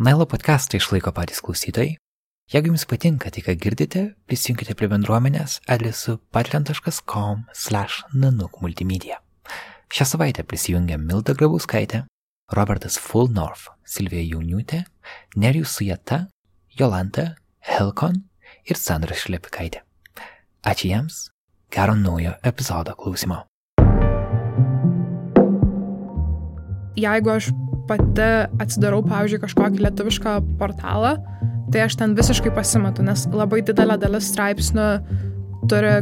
Nailo podcastą išlaiko patys klausytojai. Jeigu jums patinka tai, ką girdite, prisijunkite prie bendruomenės adresu patreon.com slash nanuk multimedia. Šią savaitę prisijungia Milda Grabauskaitė, Robertas Full North, Silvija Jauniutė, Nerijus Sujata, Jolanta, Helkon ir Sandra Šlepikaitė. Ačiū jiems, gero naujo epizodo klausimo. Jeigu aš pati atsidarau, pavyzdžiui, kažkokį lietuvišką portalą, tai aš ten visiškai pasimetu, nes labai didelė dalis straipsnių turi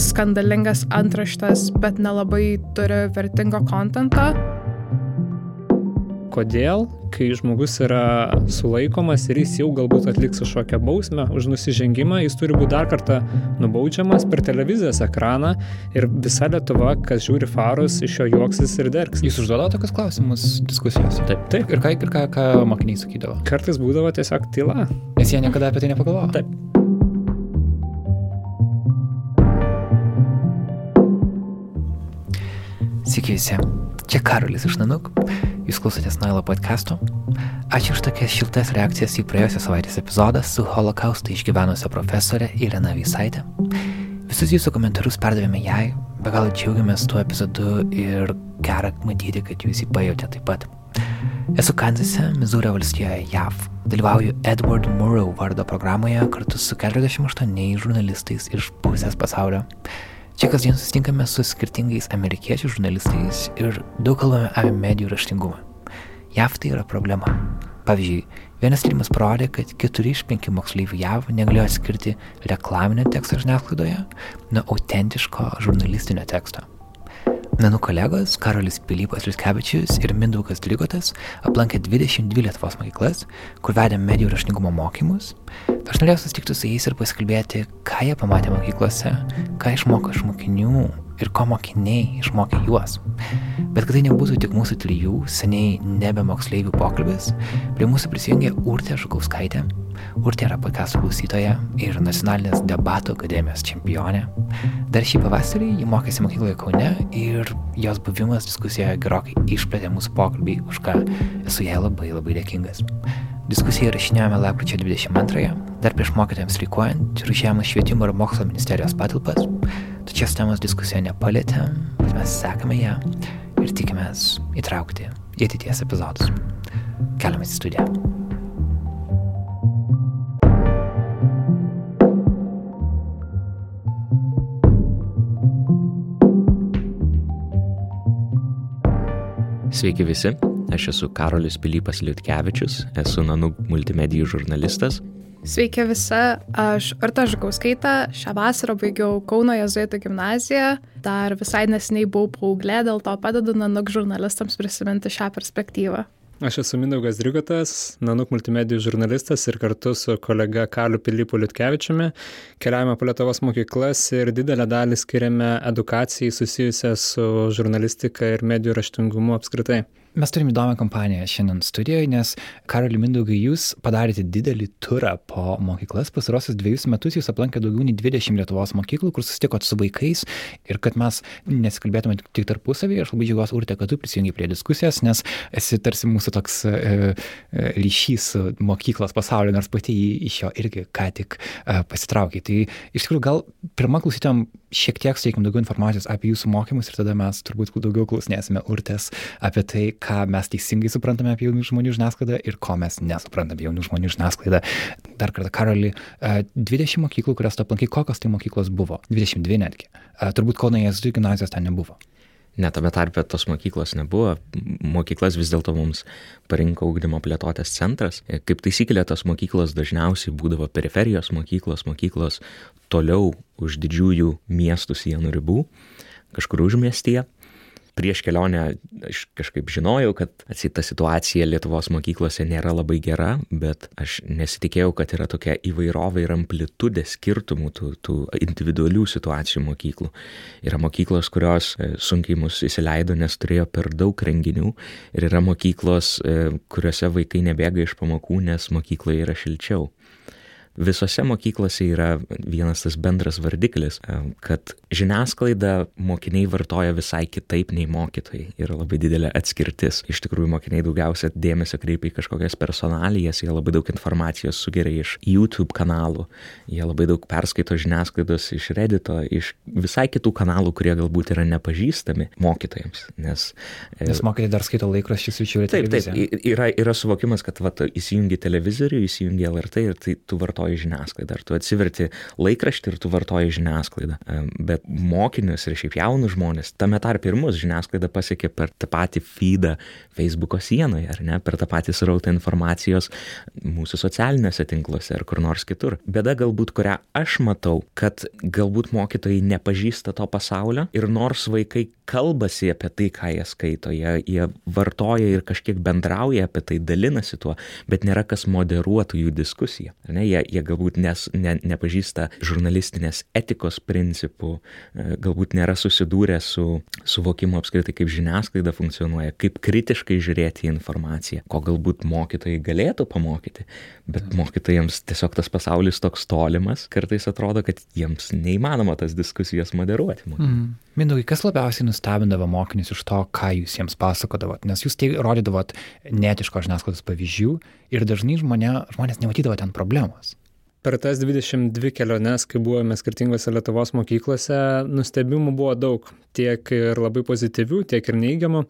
skandalingas antraštas, bet nelabai turi vertingo kontento kodėl, kai žmogus yra sulaikomas ir jis jau galbūt atliks kažkokią bausmę už nusižengimą, jis turi būti dar kartą nubaudžiamas per televizijos ekraną ir visa Lietuva, kas žiūri farus, iš jo juoksis ir derks. Jūs užduoda tokius klausimus diskusijose? Taip, taip. Ir ką, ir ką, ką mokiniai sakydavo? Kartais būdavo tiesiog tyla. Nes jie niekada apie tai nepagalvojo. Taip. Sveiki visi. Čia Karolis iš Nanuk. Jūs klausotės Nailo podcast'o. Ačiū už tokias šiltas reakcijas į praėjusią savaitės epizodą su holokaustą išgyvenusią profesorę Irena Vysaitė. Visus jūsų komentarus perdavėme jai, be galo džiaugiamės tuo epizodu ir gera matyti, kad jūs jį pajutėte taip pat. Esu Kanzase, Mizūrio valstijoje JAV. Dalyvauju Edward Murrow vardo programoje kartu su 48 žurnalistais iš pusės pasaulio. Čia kasdien susitinkame su skirtingais amerikiečių žurnalistais ir daug kalbame apie medijų raštingumą. JAV tai yra problema. Pavyzdžiui, vienas tyrimas parodė, kad 4 iš 5 moksleivių JAV negalėjo atskirti reklaminio teksto žiniasklaidoje nuo autentiško žurnalistinio teksto. Menų kolegos Karolis Pilypas Liuskevičius ir Mindaugas Dligotas aplankė 22 Lietuvos mokyklas, kur vedė medijų raštingumo mokymus. Aš norėjau susitikti su jais ir pasikalbėti, ką jie pamatė mokyklose, ką išmoko iš mokinių ir ko mokiniai išmokė juos. Bet kad tai nebūtų tik mūsų trijų, seniai nebe moksleivių pokalbis, prie mūsų prisijungė Urtė Žukauskaitė. Urtė yra podcastų klausytoja ir nacionalinės debatų akademijos čempionė. Dar šį pavasarį ji mokėsi mokykloje Kaune ir jos buvimas diskusijoje gerokai išplėtė mūsų pokalbį, už ką esu jai labai labai dėkingas. Diskusiją rašinėjome lapkričio 22-ąją, dar prieš mokytojams reikuojant ir užėjome švietimo ir mokslo ministerijos patalpas. Tačiau temos diskusiją nepalėtėm, bet mes sekame ją ir tikimės įtraukti į ateities epizodus. Keliamės į studiją. Sveiki visi, aš esu Karolis Pilypas Liutkevičius, esu Nanų multimedijų žurnalistas. Sveiki visi, aš Arta Žukauskaita, šią vasarą baigiau Kauno Jėzuitų gimnaziją, dar visai nesiniai buvau paauglė, dėl to padedu Nanuk žurnalistams prisiminti šią perspektyvą. Aš esu Mindaugas Drigotas, Nanuk multimedijų žurnalistas ir kartu su kolega Kaliu Pilypu Liutkevičiumi keliavame po Lietuvos mokyklas ir didelę dalį skiriame edukacijai susijusią su žurnalistika ir medijų raštingumu apskritai. Mes turim įdomią kompaniją šiandien studijoje, nes Karoli Mindaugai, jūs padarėte didelį turą po mokyklas. Pasarosius dviejus metus jūs aplankė daugiau nei 20 Lietuvos mokyklų, kur susitikot su vaikais ir kad mes nesikalbėtume tik, tarpusavį. Aš labai džiaugiuosi, Urte, kad tu prisijungi prie diskusijos, nes esi tarsi mūsų toks e, e, ryšys su mokyklos pasauliu, nors pati iš jo irgi ką tik e, pasitraukiai. Tai iš tikrųjų gal pirmą klausytėm šiek tiek suteikim daugiau informacijos apie jūsų mokymus ir tada mes turbūt daugiau klausinėsime Urtės apie tai, ką mes teisingai suprantame apie jaunų žmonių žiniasklaidą ir ko mes nesuprantam apie jaunų žmonių žiniasklaidą. Dar kartą, Karoli, 20 mokyklų, kurias tu aplankai, kokios tai mokyklos buvo? 22 netgi. Turbūt Kauno Jėzus gimnazijos ten nebuvo. Ne, tame tarpe tos mokyklos nebuvo. Mokyklas vis dėlto mums parinko ūkdymo plėtotės centras. Kaip taisyklė, tos mokyklos dažniausiai būdavo periferijos mokyklos, mokyklos toliau už didžiųjų miestų sienų ribų, kažkur užmiestyje prieš kelionę aš kažkaip žinojau, kad atsit ta situacija Lietuvos mokyklose nėra labai gera, bet aš nesitikėjau, kad yra tokia įvairovė ir amplitudė skirtumų tų, tų individualių situacijų mokyklų. Yra mokyklos, kurios e, sunkiai mus įsileido, nes turėjo per daug renginių ir yra mokyklos, e, kuriuose vaikai nebėga iš pamokų, nes mokykloje yra šilčiau. Visose mokyklose yra vienas tas bendras vardiklis, e, kad žiniasklaida mokiniai vartoja visai kitaip nei mokytojai. Yra labai didelė atskirtis. Iš tikrųjų, mokiniai daugiausia dėmesio kreipia į kažkokias personalijas, jie labai daug informacijos sugeria iš YouTube kanalų, jie labai daug perskaito žiniasklaidos iš Reddito, iš visai kitų kanalų, kurie galbūt yra nepažįstami mokytojams. Nes, e, nes mokytojai dar skaito laikraščius, žiūri televiziją. Taip, taip, yra, yra suvokimas, kad va, įsijungi televizorių, įsijungi LRT ir tai tu vartoji žiniasklaidą. Ar tu atsiverti laikraštį ir tu vartoji žiniasklaidą. Bet mokinius ir šiaip jaunus žmonės, tame tarp ir mus žiniasklaida pasiekė per tą patį feedą Facebook'o sienoje, ar ne, per tą patį srautą informacijos mūsų socialiniuose tinkluose ar kur nors kitur. Bėda galbūt, kurią aš matau, kad galbūt mokytojai nepažįsta to pasaulio ir nors vaikai kalbasi apie tai, ką jie skaito, jie, jie vartoja ir kažkiek bendrauja apie tai, dalinasi tuo, bet nėra kas moderuotų jų diskusiją. Ne, jie, jie galbūt nes, ne, nepažįsta žurnalistinės etikos principų, e, galbūt nėra susidūrę su suvokimu apskritai, kaip žiniasklaida funkcionuoja, kaip kritiškai žiūrėti į informaciją, ko galbūt mokytojai galėtų pamokyti, bet mokytojams tiesiog tas pasaulis toks tolimas, kartais atrodo, kad jiems neįmanoma tas diskusijas moderuoti. Mm. Mindaugai, kas labiausiai nustebindavo mokinius iš to, ką jūs jiems pasakodavot? Nes jūs tai rodydavot netiško žiniasklaidos pavyzdžių ir dažnai žmonė, žmonės nematydavo ten problemos. Per tas 22 keliones, kai buvome skirtingose Lietuvos mokyklose, nustebimų buvo daug, tiek ir labai pozityvių, tiek ir neigiamų,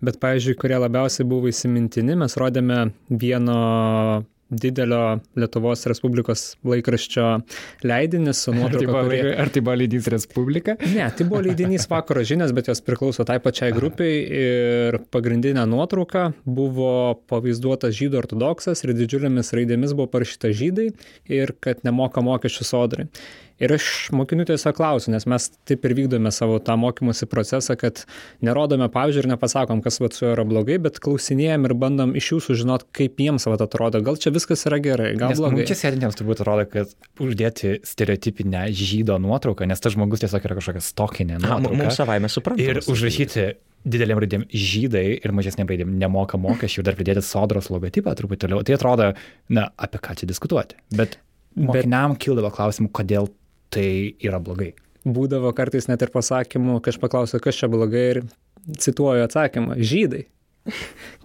bet, pavyzdžiui, kurie labiausiai buvo įsimintini, mes rodėme vieno didelio Lietuvos Respublikos laikraščio leidinys su nuotrauka. Ar, tai buvo, ar tai buvo leidinys Respublika? Ne, tai buvo leidinys vakaro žinias, bet jos priklauso tai pačiai grupiai ir pagrindinė nuotrauka buvo pavaizduotas žydų ortodoksas ir didžiulėmis raidėmis buvo parašyta žydai ir kad nemoka mokesčių sodrai. Ir aš mokinių tiesiog klausiu, nes mes taip ir vykdome savo tą mokymosi procesą, kad nerodome pavyzdžių ir nepasakom, kas vat su juo yra blogai, bet klausinėjom ir bandom iš jų sužinoti, kaip jiems vat atrodo, gal čia viskas yra gerai, gal nes blogai. Čia sėdintiems turbūt atrodo, kad uždėti stereotipinę žydo nuotrauką, nes tas žmogus tiesiog yra kažkokia stokinė nuotrauka. Mums savaime suprantama. Ir užrašyti didelėm raidėm žydai ir mažesnėm raidėm nemoka mokesčių ir dar pridėti sodros logotipą truputį toliau. Tai atrodo, na, apie ką čia diskutuoti. Bet mokiniam kildavo klausimų, kodėl tai yra blogai. Būdavo kartais net ir pasakymų, kai aš paklausiu, kas čia blogai ir cituoju atsakymą - žydai.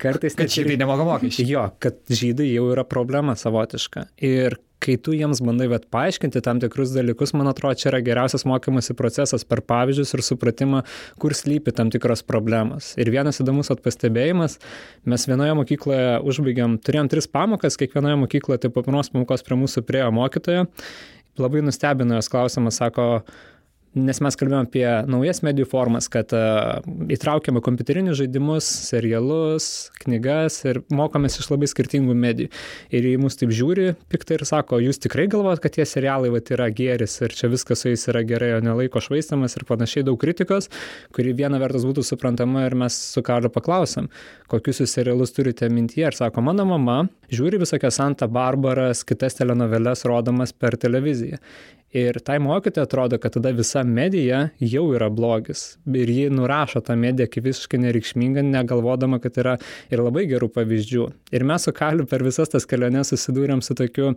Kartais kad žydai nemoka mokesčių. Jo, kad žydai jau yra problema savotiška. Ir kai tu jiems bandai vat, paaiškinti tam tikrus dalykus, man atrodo, čia yra geriausias mokymosi procesas per pavyzdžius ir supratimą, kur slypi tam tikros problemos. Ir vienas įdomus atpastebėjimas, mes vienoje mokykloje užbaigiam, turėjom tris pamokas, kiekvienoje mokykloje, tai po pirmos pamokos prie mūsų priejo mokytoja labai nustebino jos klausimas, sako, nes mes kalbėjome apie naujas medijų formas, kad uh, įtraukiame kompiuterinius žaidimus, serialus, knygas ir mokomės iš labai skirtingų medijų. Ir į mus taip žiūri piktai ir sako, jūs tikrai galvojat, kad tie serialai vat, yra geris ir čia viskas su jais yra gerai, o nelaiko švaistamas ir panašiai daug kritikos, kuri viena vertus būtų suprantama ir mes su Karliu paklausėm, kokius jūs serialus turite mintyje. Ir sako, mano mama žiūri visokias Santa Barbaras, kitas telenoveles rodomas per televiziją. Ir tai mokytojai atrodo, kad tada visa medija jau yra blogis. Ir ji nurašo tą mediją kaip visiškai nereikšmingą, negalvodama, kad yra ir labai gerų pavyzdžių. Ir mes su Kaliu per visas tas keliones susidūrėm su tokiu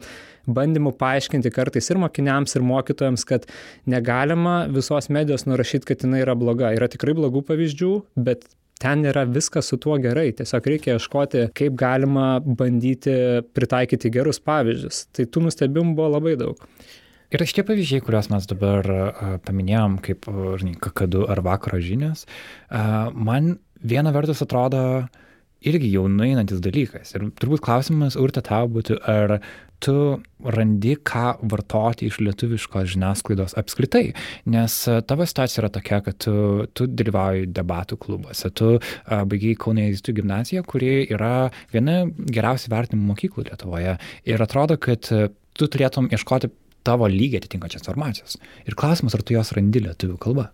bandymu paaiškinti kartais ir mokiniams, ir mokytojams, kad negalima visos medijos nurašyti, kad jinai yra bloga. Yra tikrai blogų pavyzdžių, bet ten yra viskas su tuo gerai. Tiesiog reikia ieškoti, kaip galima bandyti pritaikyti gerus pavyzdžius. Tai tų nustebimų buvo labai daug. Ir šitie pavyzdžiai, kuriuos mes dabar paminėjom, kaip, žinai, kakadu ar vakaro žinias, man viena vertus atrodo irgi jau nueinantis dalykas. Ir turbūt klausimas, urte tau būtų, ar tu randi, ką vartoti iš lietuviškos žiniasklaidos apskritai. Nes tavo situacija yra tokia, kad tu, tu dalyvauji debatų klubuose, tu uh, baigiai Kaunė Įstų gimnaziją, kuri yra viena geriausiai vertinimų mokyklų Lietuvoje. Ir atrodo, kad tu turėtum ieškoti tavo lygį atitinkančios informacijos. Ir klausimas, ar tu jos randi lietuvių kalba.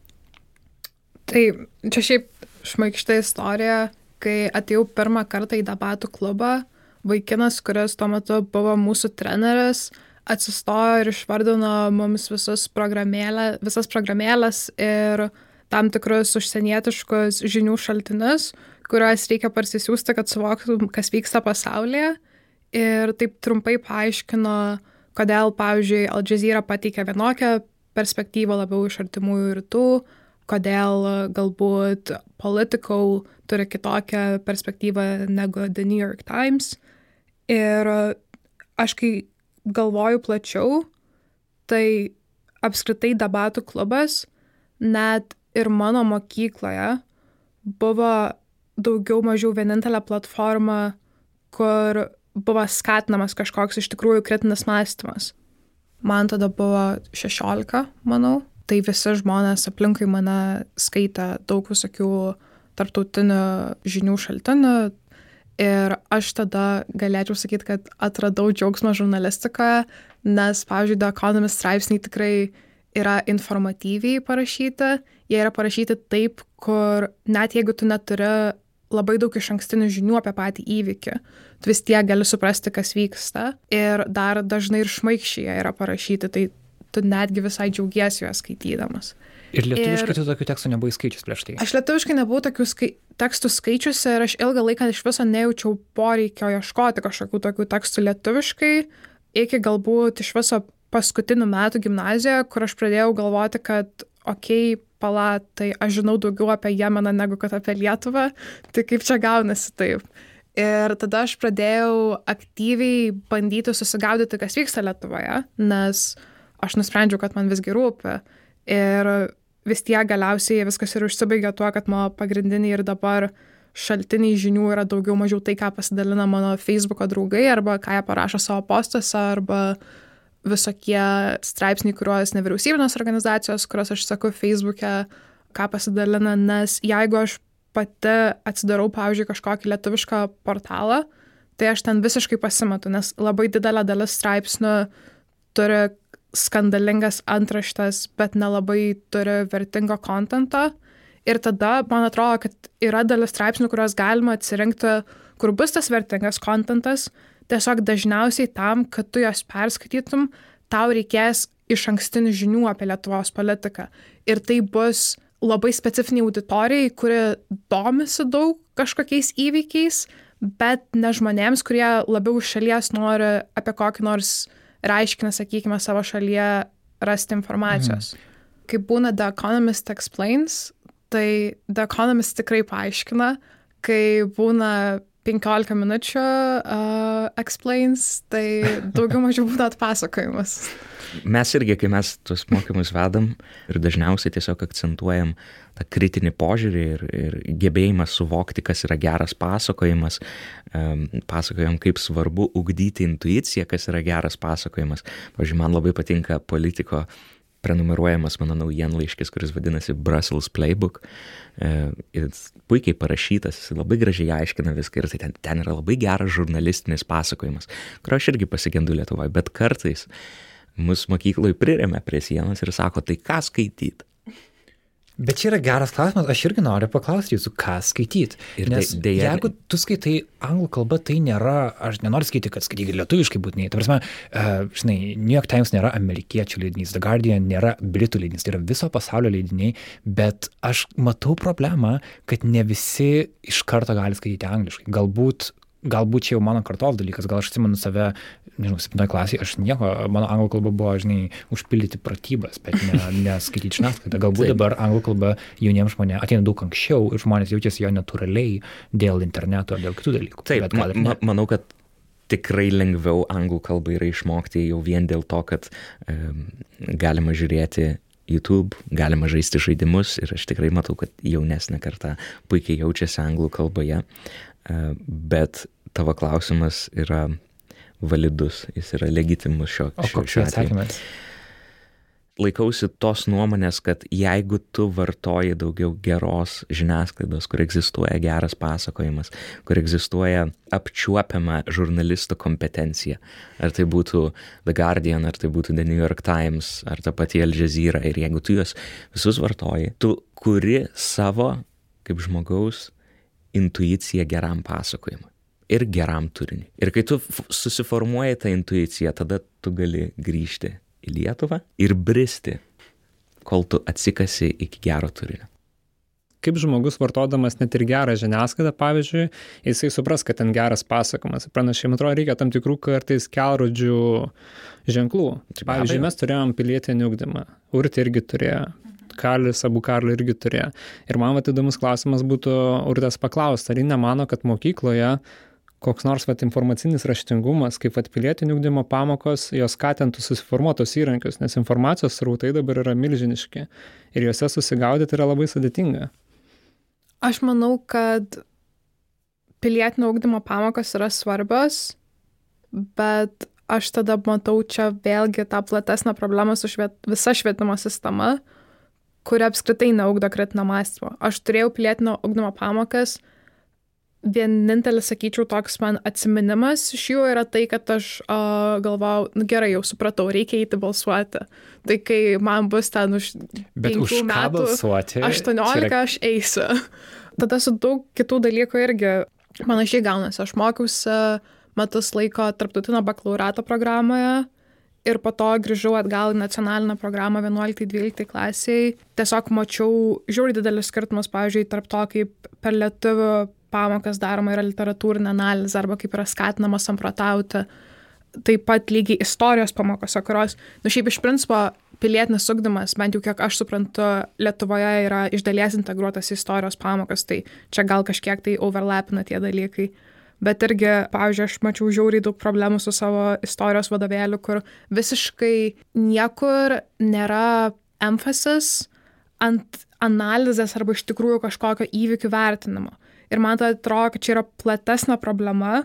Tai čia šiaip šmaikšta istorija, kai atėjau pirmą kartą į debatų klubą, vaikinas, kuris tuo metu buvo mūsų treneris, atsistojo ir išvardino mums visus programėlę, visas programėlės ir tam tikrus užsienietiškus žinių šaltinius, kuriuos reikia parsisiųsti, kad suvoktum, kas vyksta pasaulyje. Ir taip trumpai paaiškino, kodėl, pavyzdžiui, Al Jazeera pateikia vienokią perspektyvą labiau iš artimųjų rytų, kodėl galbūt Political turi kitokią perspektyvą negu The New York Times. Ir aš kai galvoju plačiau, tai apskritai debatų klubas net ir mano mokykloje buvo daugiau mažiau vienintelė platforma, kur buvo skatinamas kažkoks iš tikrųjų kritinis mąstymas. Man tada buvo 16, manau. Tai visi žmonės aplinkui mane skaitė daug visokių tarptautinių žinių šaltinių. Ir aš tada galėčiau sakyti, kad atradau džiaugsmą žurnalistikoje, nes, pavyzdžiui, The Economist straipsniai tikrai yra informatyviai parašyti, jie yra parašyti taip, kur net jeigu tu neturi labai daug iš ankstinių žinių apie patį įvykį, tu vis tiek gali suprasti, kas vyksta. Ir dar dažnai ir šmaikščiai yra parašyti, tai tu netgi visai džiaugiesi juos skaitydamas. Ir lietuviškai ir... tu tokių tekstų nebuvai skaičius prieš tai? Aš lietuviškai nebuvau tokių skai... tekstų skaičiusi ir aš ilgą laiką iš viso nejaučiau poreikio ieškoti kažkokių tokių tekstų lietuviškai, iki galbūt iš viso paskutinių metų gimnazijoje, kur aš pradėjau galvoti, kad, okei, okay, pala, tai aš žinau daugiau apie Jemeną negu kad apie Lietuvą, tai kaip čia gaunasi taip. Ir tada aš pradėjau aktyviai bandyti susigaudyti, kas vyksta Lietuvoje, nes aš nusprendžiau, kad man visgi rūpi. Ir vis tiek galiausiai viskas ir užsibaigė tuo, kad mano pagrindiniai ir dabar šaltiniai žinių yra daugiau mažiau tai, ką pasidalina mano Facebook'o draugai, arba ką jie parašo savo postuose, arba visokie straipsniai, kuriuos nevyriausybinės organizacijos, kuriuos aš sakau Facebook'e, ką pasidalina, nes jeigu aš pati atsidarau, pavyzdžiui, kažkokį lietuvišką portalą, tai aš ten visiškai pasimetu, nes labai didelė dalis straipsnių turi skandalingas antraštas, bet nelabai turi vertingo kontento. Ir tada man atrodo, kad yra dalis straipsnių, kuriuos galima atsirinkti, kur bus tas vertingas kontentas, tiesiog dažniausiai tam, kad tu juos perskaitytum, tau reikės iš ankstinių žinių apie Lietuvos politiką. Ir tai bus labai specifiniai auditorijai, kuri domisi daug kažkokiais įvykiais, bet ne žmonėms, kurie labiau iš šalies nori apie kokį nors reiškinį, sakykime, savo šalyje rasti informacijos. Mhm. Kai būna The Economist Explains, tai The Economist tikrai paaiškina, kai būna 15 minučių uh, explains, tai daugiau mažiau būtų atpasakojimas. Mes irgi, kai mes tuos mokymus vedam ir dažniausiai tiesiog akcentuojam tą kritinį požiūrį ir, ir gebėjimą suvokti, kas yra geras pasakojimas, um, pasakojam, kaip svarbu ugdyti intuiciją, kas yra geras pasakojimas. Pavyzdžiui, man labai patinka politiko prenumeruojamas mano naujienlaiškis, kuris vadinasi Brussels Playbook. E, jis puikiai parašytas, jis labai gražiai aiškina viską ir tai ten, ten yra labai geras žurnalistinis pasakojimas, kurio aš irgi pasigendu Lietuvoje, bet kartais mus mokykloje priremia prie sienos ir sako, tai ką skaityti. Bet čia yra geras klausimas, aš irgi noriu paklausti jūsų, ką skaityti. Ir Nes tai, dėja, jeigu tu skaitai anglų kalbą, tai nėra, aš nenoriu skaityti, kad skaityti lietuviškai būtinai. Ta prasme, uh, žinai, New York Times nėra amerikiečių leidinys, The Guardian nėra britų leidinys, tai yra viso pasaulio leidiniai, bet aš matau problemą, kad ne visi iš karto gali skaityti angliškai. Galbūt galbūt čia jau mano kartos dalykas, gal aš atsimenu save, nežinau, septintoje klasėje, aš nieko, mano anglų kalba buvo, žinai, užpildyti pratybas, bet ne, neskaityti žiniasklaidą. Galbūt dabar anglų kalba jauniems žmonėms ateina daug anksčiau ir žmonės jaučiasi jo natūraliai dėl interneto ar dėl kitų dalykų. Taip, ma ma manau, kad tikrai lengviau anglų kalbą yra išmokti jau vien dėl to, kad um, galima žiūrėti YouTube, galima žaisti žaidimus ir aš tikrai matau, kad jaunesnė karta puikiai jaučiasi anglų kalboje, bet tavo klausimas yra validus, jis yra legitimus šio, šio, šio atveju. Laikausi tos nuomonės, kad jeigu tu vartoji daugiau geros žiniasklaidos, kur egzistuoja geras pasakojimas, kur egzistuoja apčiuopiama žurnalistų kompetencija, ar tai būtų The Guardian, ar tai būtų The New York Times, ar ta pati Al Jazeera, ir jeigu tu juos visus vartoji, tu kuri savo kaip žmogaus intuiciją geram pasakojimui ir geram turiniui. Ir kai tu susiformuoji tą intuiciją, tada tu gali grįžti į Lietuvą ir bristi, kol tu atsikasi iki gero turinio. kaip žmogus vartodamas net ir gerą žiniasklaidą, pavyzdžiui, jisai supras, kad ten geras pasakomas. Panašiai, man atrodo, reikia tam tikrų kartais kelrodžių ženklų. Pavyzdžiui, mes turėjom pilietinį ugdymą, Urti irgi turėjo. Kalis, Abu Karli irgi turėjo. Ir man vat įdomus klausimas būtų Urtės paklausti, ar ji nemano, kad mokykloje koks nors vat, informacinis raštingumas, kaip vat, pilietinių ugdymo pamokos, jos skatintų susiformuotos įrankius, nes informacijos srautai dabar yra milžiniški ir juose susigaudyti yra labai sudėtinga. Aš manau, kad pilietinio ugdymo pamokos yra svarbios, bet aš tada matau čia vėlgi tą platesnę problemą su šviet, visa švietimo sistema, kuri apskritai neugdo kritinio mąstymo. Aš turėjau pilietinio ugdymo pamokas, vienintelis, sakyčiau, toks man atsiminimas iš jų yra tai, kad aš o, galvau, nu, gerai, jau supratau, reikia įti balsuoti. Tai kai man bus ten už... Bet už ką metų, balsuoti? 18 yra... aš eisiu. Tada su daug kitų dalykų irgi panašiai gaunasi. Aš mokiausi metus laiko tarptautinio bakalaureato programoje ir po to grįžau atgal į nacionalinę programą 11-12 klasiai. Tiesiog mačiau žiūri didelis skirtumas, pavyzdžiui, tarp to, kaip per lietuvių pamokas daroma yra literatūrinė analizė arba kaip yra skatinama samprotauti. Taip pat lygiai istorijos pamokose, kurios, nu šiaip iš principo, pilietinis ugdymas, bent jau kiek aš suprantu, Lietuvoje yra iš dalies integruotas į istorijos pamokas, tai čia gal kažkiek tai overlapina tie dalykai. Bet irgi, pavyzdžiui, aš mačiau žiauriai daug problemų su savo istorijos vadovėliu, kur visiškai niekur nėra emphasis ant analizės arba iš tikrųjų kažkokio įvykių vertinimo. Ir man tai atrodo, kad čia yra platesnė problema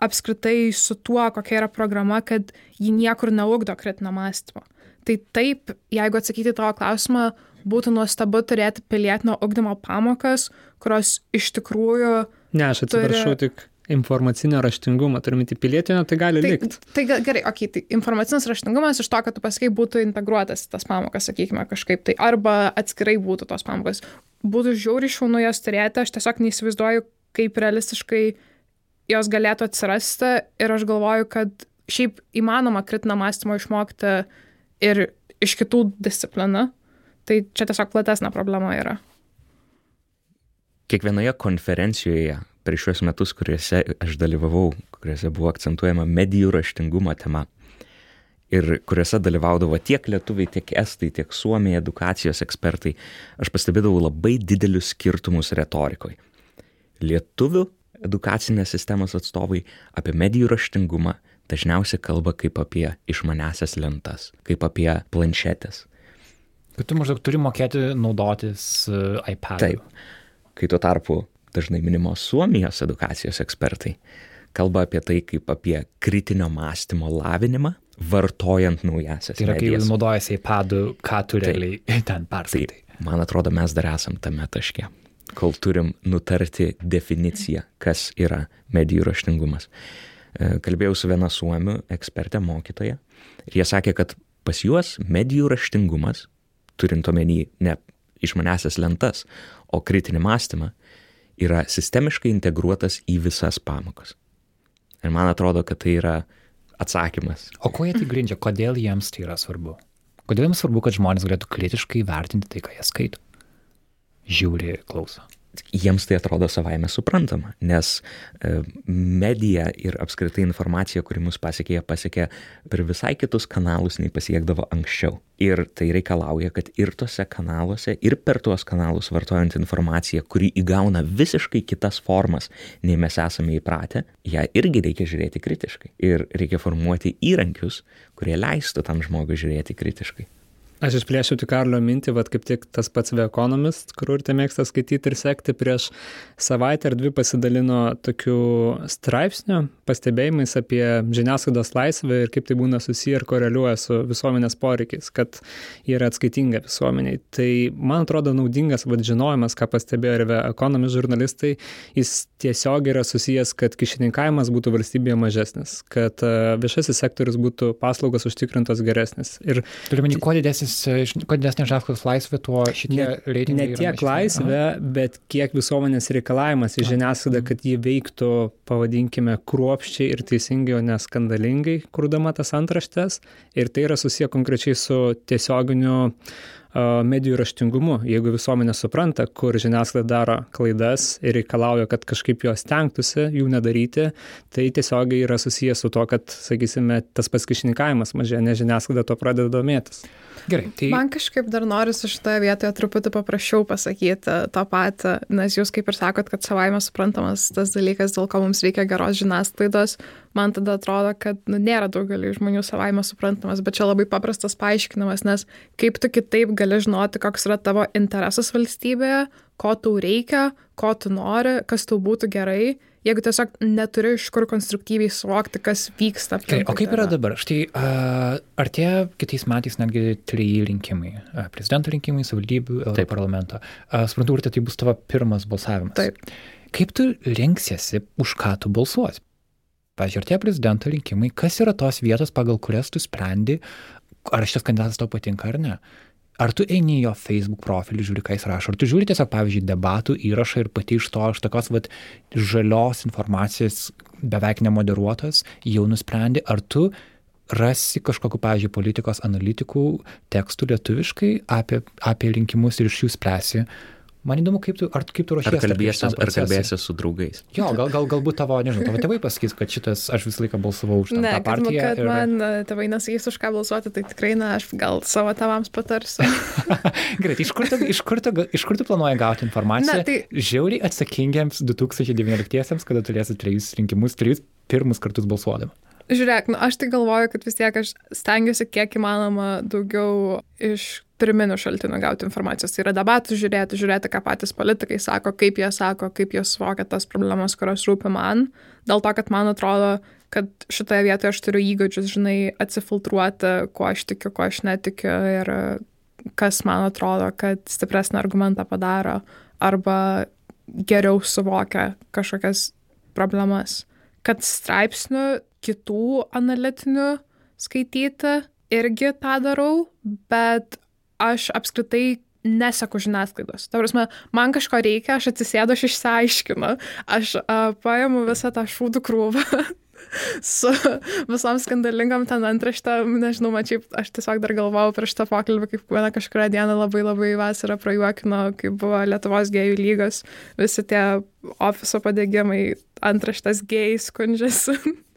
apskritai su tuo, kokia yra programa, kad ji niekur neugdo kritinio mąstymo. Tai taip, jeigu atsakyti tavo klausimą, būtų nuostabu turėti pilietinio ugdymo pamokas, kurios iš tikrųjų... Ne, aš atsiprašau, turi... tik informacinio raštingumo, turime į pilietinio, tai gali tai, likti. Tai gerai, okei, okay, tai informacinis raštingumas iš to, kad tu pasakai, būtų integruotas tas pamokas, sakykime, kažkaip tai, arba atskirai būtų tos pamokos būtų žiauriai šaunu jas turėti, aš tiesiog neįsivaizduoju, kaip realistiškai jos galėtų atsirasti ir aš galvoju, kad šiaip įmanoma kritinio mąstymo išmokti ir iš kitų disciplinų, tai čia tiesiog platesnė problema yra. Kiekvienoje konferencijoje per šiuos metus, kuriuose aš dalyvavau, kuriuose buvo akcentuojama medijų raštingumo tema, ir kuriuose dalyvaudavo tiek lietuviai, tiek estai, tiek suomiai edukacijos ekspertai, aš pastebėdavau labai didelius skirtumus retorikoje. Lietuvių edukacinės sistemos atstovai apie medijų raštingumą dažniausiai kalba kaip apie išmanesias lentas, kaip apie planšetės. Bet tu maždaug turi mokėti naudotis uh, iPad. Taip. Kai tuo tarpu dažnai minimos Suomijos edukacijos ekspertai kalba apie tai kaip apie kritinio mąstymo lavinimą vartojant naujasias. Tai yra, kai jau naudojasi iPadu, ką tu realiai ten perskaitai. Taip, man atrodo, mes dar esam tame taške, kol turim nutarti definiciją, kas yra medijų raštingumas. E, kalbėjau su viena suomių ekspertė mokytoja ir jie sakė, kad pas juos medijų raštingumas, turint omeny ne išmanesias lentas, o kritinį mąstymą, yra sistemiškai integruotas į visas pamokas. Ir man atrodo, kad tai yra atsakymas. O kuo jie tai grindžia? Kodėl jiems tai yra svarbu? Kodėl jiems svarbu, kad žmonės galėtų kritiškai vertinti tai, ką jie skaito? Žiūri, klauso jiems tai atrodo savaime suprantama, nes e, medija ir apskritai informacija, kuri mus pasiekė, jie pasiekė per visai kitus kanalus, nei pasiekdavo anksčiau. Ir tai reikalauja, kad ir tose kanaluose, ir per tuos kanalus vartojant informaciją, kuri įgauna visiškai kitas formas, nei mes esame įpratę, ją irgi reikia žiūrėti kritiškai. Ir reikia formuoti įrankius, kurie leistų tam žmogui žiūrėti kritiškai. Aš išplėšiu tik Karlio mintį, vad kaip tik tas pats The Economist, kur urtė mėgsta skaityti ir sekti, prieš savaitę ar dvi pasidalino tokių straipsnių, pastebėjimais apie žiniasklaidos laisvę ir kaip tai būna susiję ir koreliuoja su visuomenės poreikiais, kad jie yra atskaitinga visuomeniai. Tai man atrodo naudingas vad žinojimas, ką pastebėjo ir The Economist žurnalistai, jis tiesiog yra susijęs, kad kišininkavimas būtų valstybėje mažesnis, kad e, viešasis sektorius būtų paslaugos užtikrintos geresnis. Ir turime, kuo didesnis didesnis, kuo didesnė žiniasklaidos laisvė, tuo šitie reitingai. Ne tiek laisvė, bet kiek visuomenės reikalavimas į žiniasklaidą, kad ji veiktų, pavadinkime, kruopščiai ir teisingai, o ne skandalingai, kurdama tas antraštės. Ir tai yra susiję konkrečiai su tiesioginiu medijų raštingumu. Jeigu visuomenė supranta, kur žiniasklaida daro klaidas ir reikalauja, kad kažkaip jos tenktųsi jų nedaryti, tai tiesiogiai yra susijęs su to, kad, sakysime, tas pats kišininkavimas mažėja, nes žiniasklaida to pradeda domėtis. Gerai. Tai... Man kažkaip dar norisi šitoje vietoje truputį paprasčiau pasakyti tą patį, nes jūs kaip ir sakot, kad savaime suprantamas tas dalykas, dėl ko mums reikia geros žiniasklaidos, man tada atrodo, kad nu, nėra daugeliu žmonių savaime suprantamas, bet čia labai paprastas paaiškinimas, nes kaip tu kitaip gali žinoti, koks yra tavo interesas valstybėje, ko tau reikia, ko tu nori, kas tau būtų gerai jeigu tiesiog neturi iš kur konstruktyviai suvokti, kas vyksta. Okay, o kaip yra dabar? Štai uh, artėja kitais metais netgi treji rinkimai. Uh, prezidento rinkimai, savivaldybių, parlamento. Uh, suprantu, ar tai bus tavo pirmas balsavimas. Taip. Kaip tu rinksiesi, už ką tu balsuosi? Pavyzdžiui, artėja prezidento rinkimai, kas yra tos vietos, pagal kurias tu sprendi, ar šitas kandidatas tau patinka ar ne? Ar tu eini į jo Facebook profilį, žiūri, ką jis rašo, ar tu žiūri tiesiog, pavyzdžiui, debatų įrašą ir pati iš to, iš tokios vat, žalios informacijos beveik nemoderuotos, jau nusprendi, ar tu rasi kažkokiu, pavyzdžiui, politikos analitikų tekstų lietuviškai apie, apie rinkimus ir iš jų spręsi, Man įdomu, kaip tu, ar kaip tu ruošiesi. Ar kalbėsi, ar kalbėsi su draugais? Jo, gal, gal, galbūt tavo, nežinau, tavo tėvai pasakys, kad šitas, aš visą laiką balsavau už tą, ne, tą partiją. Ne, kad ir... man e, tėvai nesakys, už ką balsuoti, tai tikrai, na, aš gal savo tėvams patarsiu. Gerai, tai iš kur, tu, iš, kur tu, iš kur tu planuoji gauti informaciją? Na, tai... Žiauriai atsakingiams 2019-iesiams, kada turėsi trejus rinkimus, trejus pirmus kartus balsuodami. Žiūrėk, nu, aš tai galvoju, kad vis tiek aš stengiuosi kiek įmanoma daugiau iš pirminių šaltinių gauti informacijos. Tai yra debatų žiūrėti, žiūrėti, ką patys politikai sako, kaip jie sako, kaip jie suvokia tas problemas, kurios rūpi man. Dėl to, kad man atrodo, kad šitoje vietoje aš turiu įgūdžius, žinai, atsifiltruoti, kuo aš tikiu, kuo aš netikiu ir kas man atrodo, kad stipresnį argumentą padaro arba geriau suvokia kažkokias problemas. Kad straipsnių kitų analitinių skaityti, irgi tą darau, bet aš apskritai neseku žiniasklaidos. Ta prasme, man kažko reikia, aš atsisėdu, aš išsiaiškinu, aš uh, paimu visą tą šūdų krūvą su visom skandalingam ten antraštėm, nežinau, mačiai, aš tiesiog dar galvojau prieš tą pokalbį, kaip vieną kažkurą dieną labai labai vasarą prajuokino, kai buvo Lietuvos gėjų lygos, visi tie ofiso padėgymai, antraštės gėjai skundžiasi.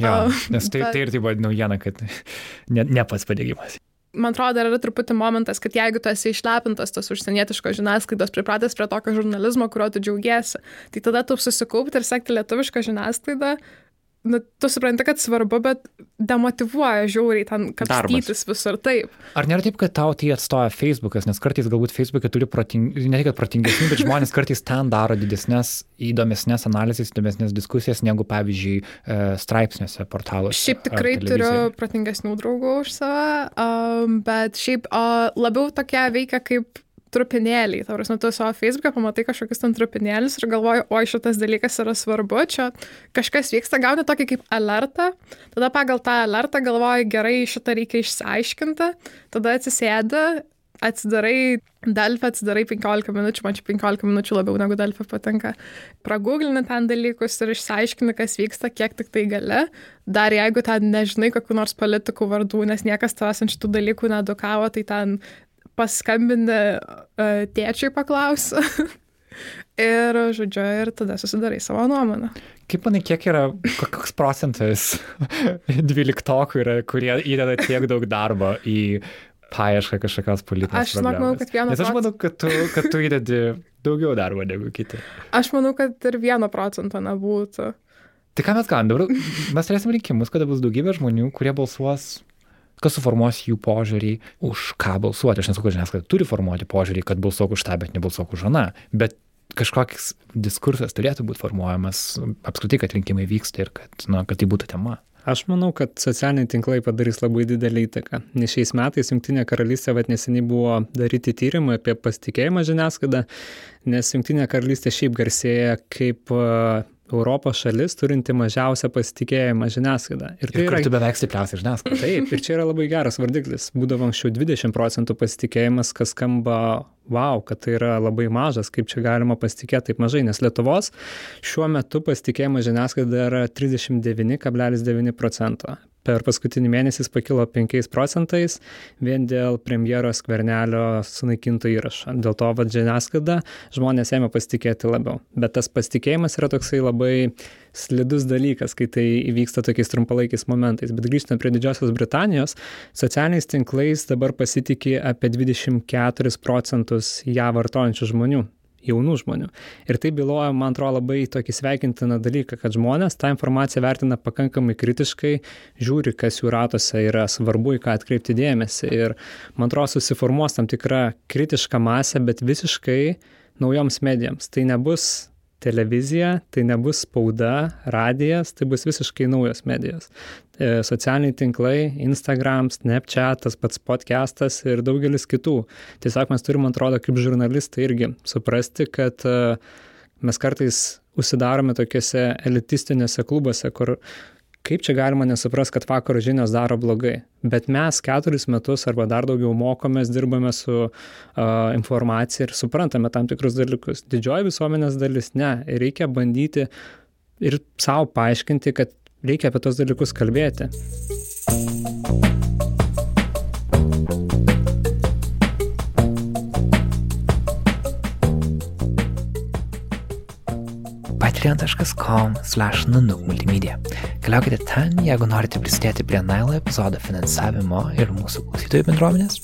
Jo, nes tai, bet... tai ir tai buvo naujiena, kad ne, ne pats padėgymas. Man atrodo, dar yra truputį momentas, kad jeigu tu esi išlepintas tos užsienietiškos žiniasklaidos, pripratęs prie tokio žurnalizmo, kurio tu džiaugiesi, tai tada tu susikaupti ir sekti lietuvišką žiniasklaidą, nu, tu supranti, kad svarbu, bet demotivuoja žiauriai ten kapstytis visur taip. Ar nėra taip, kad tau tai atstoja Facebookas, nes kartais galbūt Facebook'e turi proting, ne tik protingesnių, bet žmonės kartais ten daro didesnės, įdomesnės analizės, įdomesnės diskusijas negu, pavyzdžiui, e, straipsniuose portaluose. Šiaip tikrai turiu protingesnių draugų už save, um, bet šiaip uh, labiau tokia veikia kaip trupinėliai. Ta prasme, tu savo Facebook'e pamatai kažkokius ten trupinėlius ir galvoji, oi šitas dalykas yra svarbu, čia kažkas vyksta, gauni tokį kaip alertą, tada pagal tą alertą galvoji, gerai, šitą reikia išsiaiškinti, tada atsisėdi, atsidarai Delfį, atsidarai 15 minučių, man čia 15 minučių labiau negu Delfį patinka, pragooglini ten dalykus ir išsiaiškini, kas vyksta, kiek tik tai gali. Dar jeigu ten nežinai kokiu nors politikų vardų, nes niekas tavęs ant šitų dalykų nedukavo, tai ten paskambini uh, tėčiui paklausi. ir, žodžiu, ir tada susidarai savo nuomonę. Kaip manai, kiek yra, koks procentas dvyliktokų yra, kurie įdeda tiek daug darbo į paiešką kažkokios politinės. Aš manau, kad vieno. Nes aš manau, kad tu, kad tu įdedi daugiau darbo negu kiti. Aš manau, kad ir vieno procento nebūtų. Tai ką mes galim dabar? Mes turėsim rinkimus, kada bus daugybė žmonių, kurie balsuos kas suformuos jų požiūrį, už ką balsuoti. Aš nesakau, kad žiniasklaida turi formuoti požiūrį, kad balsuok už tą, bet nebalsuok už aną. Bet kažkoks diskursas turėtų būti formuojamas apskritai, kad rinkimai vyksta ir kad, na, kad tai būtų tema. Aš manau, kad socialiniai tinklai padarys labai didelį įtaką. Nes šiais metais Junktinė karalystė, vad neseniai buvo daryti tyrimai apie pasitikėjimą žiniasklaidą, nes Junktinė karalystė šiaip garsėja kaip Europos šalis turinti mažiausią pasitikėjimą žiniasklaidą. Ir tai ir yra beveik stipriausia žiniasklaida. Taip, ir čia yra labai geras vardiklis. Būdavo anksčiau 20 procentų pasitikėjimas, kas skamba, wow, kad tai yra labai mažas, kaip čia galima pasitikėti taip mažai, nes Lietuvos šiuo metu pasitikėjimas žiniasklaida yra 39,9 procento. Per paskutinį mėnesį pakilo 5 procentais vien dėl premjero skvernelio sunaikinto įrašo. Dėl to, vad žiniasklaida žmonės ėmė pasitikėti labiau. Bet tas pasitikėjimas yra toksai labai slidus dalykas, kai tai įvyksta tokiais trumpalaikiais momentais. Bet grįžtant prie Didžiosios Britanijos, socialiniais tinklais dabar pasitikė apie 24 procentus ją vartojančių žmonių jaunų žmonių. Ir tai byloja, man atrodo, labai tokį sveikintiną dalyką, kad žmonės tą informaciją vertina pakankamai kritiškai, žiūri, kas jų ratose yra svarbu, į ką atkreipti dėmesį. Ir man atrodo, susiformuos tam tikra kritiška masė, bet visiškai naujoms medijoms. Tai nebus televizija, tai nebus spauda, radijas, tai bus visiškai naujos medijos. E, socialiniai tinklai, Instagram, Snapchat, tas pats podcastas ir daugelis kitų. Tiesiog mes turime, atrodo, kaip žurnalistai irgi suprasti, kad e, mes kartais užsidarome tokiuose elitistinėse klubuose, kur kaip čia galima nesupras, kad vakaro žinios daro blogai. Bet mes keturis metus arba dar daugiau mokomės, dirbame su uh, informacija ir suprantame tam tikrus dalykus. Didžioji visuomenės dalis ne. Ir reikia bandyti ir savo paaiškinti, kad reikia apie tos dalykus kalbėti. patreon.com/nanuk multimedia. Keliaukite ten, jeigu norite prisidėti prie Nailo epizodo finansavimo ir mūsų klausytojų bendruomenės.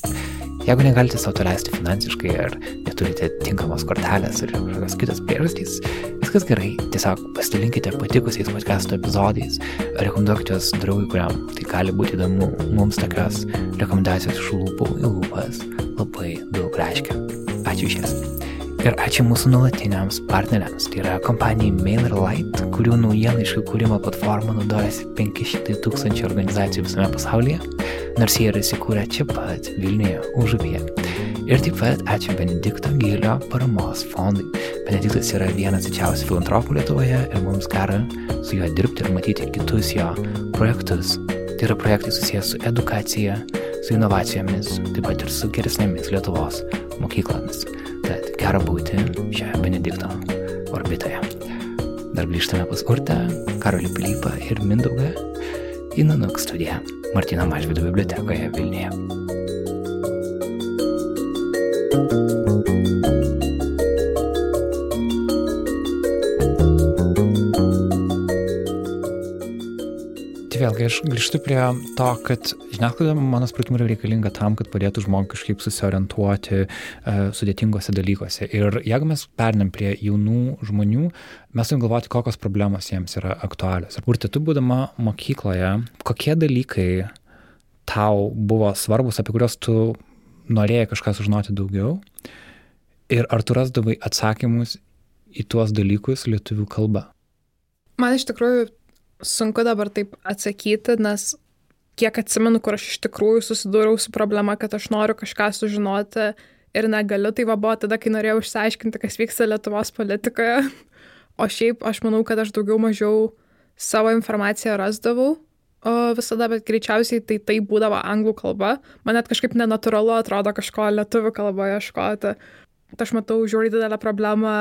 Jeigu negalite savo to leisti finansiškai ar neturite tinkamos kortelės ar kažkokios kitos priežastys, viskas gerai, tiesiog pasidalinkite patikusiais podcast'o epizodais, rekomenduokite juos draugui, kuriam tai gali būti įdomu, mums tokios rekomendacijos iš lūpų į lūpas labai daug reiškia. Ačiū iš jas. Ir ačiū mūsų nuolatiniams partneriams, tai yra kompanijai MailerLite, kurių naujienlaiškų kūrimo platforma naudojasi 500 tūkstančių organizacijų visame pasaulyje, nors jie yra įsikūrę čia pat Vilniuje, Užupyje. Ir taip pat ačiū Benedikto Gėlio paramos fondui. Benediktas yra vienas didžiausių filantropų Lietuvoje ir mums gera su juo dirbti ir matyti kitus jo projektus. Tai yra projektai susijęs su edukacija, su inovacijomis, taip pat ir su geresnėmis Lietuvos mokyklomis. Tad gera būti šioje Benedikto orbitoje. Dar grįžtame pas Urtę, Karolį Pilypą ir Mindaugą į Nanuk studiją Martino Mažvido bibliotekoje Vilniuje. Tai vėlgi aš grįžtu prie to, kad žiniasklaida, mano supratimu, yra reikalinga tam, kad padėtų žmogui kažkaip susiorientuoti uh, sudėtingose dalykuose. Ir jeigu mes perinam prie jaunų žmonių, mes turim galvoti, kokios problemos jiems yra aktualios. Ir tu būdama mokykloje, kokie dalykai tau buvo svarbus, apie kuriuos tu norėjai kažką sužinoti daugiau? Ir ar tu rasdavai atsakymus į tuos dalykus lietuvių kalba? Man iš tikrųjų sunku dabar taip atsakyti, nes kiek atsimenu, kur aš iš tikrųjų susidūriau su problema, kad aš noriu kažką sužinoti ir negaliu, tai va buvo tada, kai norėjau išsiaiškinti, kas vyksta Lietuvos politikoje. O šiaip aš manau, kad aš daugiau mažiau savo informaciją rasdavau o visada, bet greičiausiai tai tai būdavo anglų kalba. Man net kažkaip nenatūralu atrodo kažko lietuvių kalboje ieškoti. Tai aš matau žiūri didelę problemą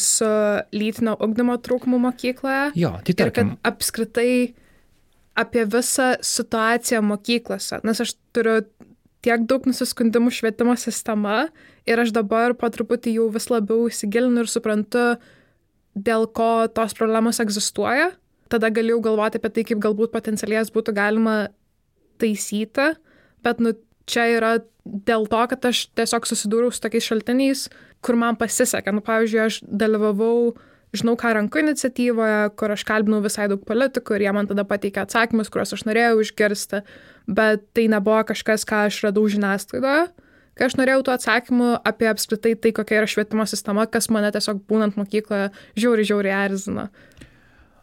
su lytinio ugdymo trūkumu mokykloje. Jo, tai tarkim. Ir kad apskritai apie visą situaciją mokyklose, nes aš turiu tiek daug nusiskundimų švietimo sistema ir aš dabar po truputį jau vis labiau įsigilinu ir suprantu, dėl ko tos problemos egzistuoja. Tada galėjau galvoti apie tai, kaip galbūt potencialiai būtų galima taisyti, bet nu, čia yra dėl to, kad aš tiesiog susidūriau su tokiais šaltiniais, kur man pasisekė. Nu, pavyzdžiui, aš dalyvavau žinau ką ranku iniciatyvoje, kur aš kalbinau visai daug politikų ir jie man tada pateikė atsakymus, kuriuos aš norėjau išgirsti, bet tai nebuvo kažkas, ką aš radau žiniasklaidoje. Kai aš norėjau tų atsakymų apie apskritai tai, kokia yra švietimo sistema, kas mane tiesiog būnant mokykloje žiauri, žiauri erzina.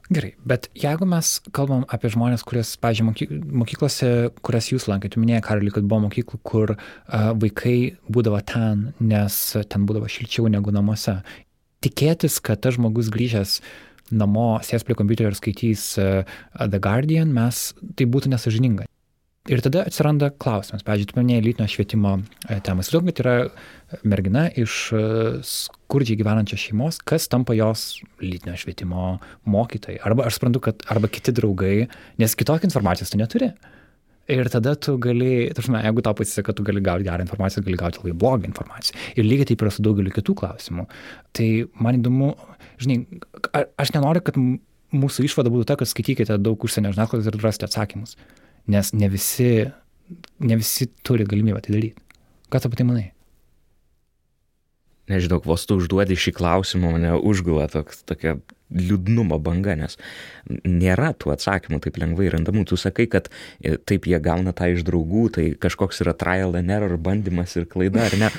Gerai, bet jeigu mes kalbam apie žmonės, kurias, pažiūrėjau, mokyklose, kurias jūs lankėte, minėjai, Karolį, kad buvo mokyklų, kur uh, vaikai būdavo ten, nes ten būdavo šilčiau negu namuose tikėtis, kad tas žmogus grįžęs namo, sės prie kompiuterio ir skaitys uh, The Guardian, mes tai būtų nesažininga. Ir tada atsiranda klausimas. Pavyzdžiui, tu paminėjai lytinio švietimo e, temą. Įsivaizduok, kad yra mergina iš e, skurdžiai gyvenančios šeimos, kas tampa jos lytinio švietimo mokytojai. Arba aš suprantu, kad arba kiti draugai, nes kitokios informacijos tu neturi. Ir tada tu gali, tarsi, jeigu tau pasiseka, tu gali gauti gerą informaciją, gali gauti labai blogą informaciją. Ir lygiai taip yra su daugeliu kitų klausimų. Tai man įdomu, žinai, aš nenoriu, kad mūsų išvada būtų ta, kad skaitykite daug užsienio žiniasklaidos ir rasite atsakymus nes ne visi, ne visi turi galimybę tai daryti. Ką tu apie tai manai? Nežinau, vos tu užduodi šį klausimą, mane užgula toks, tokia liūdnumo banga, nes nėra tų atsakymų taip lengvai randamų. Tu sakai, kad e, taip jie gauna tą iš draugų, tai kažkoks yra trial and error bandymas ir klaida, ar ne?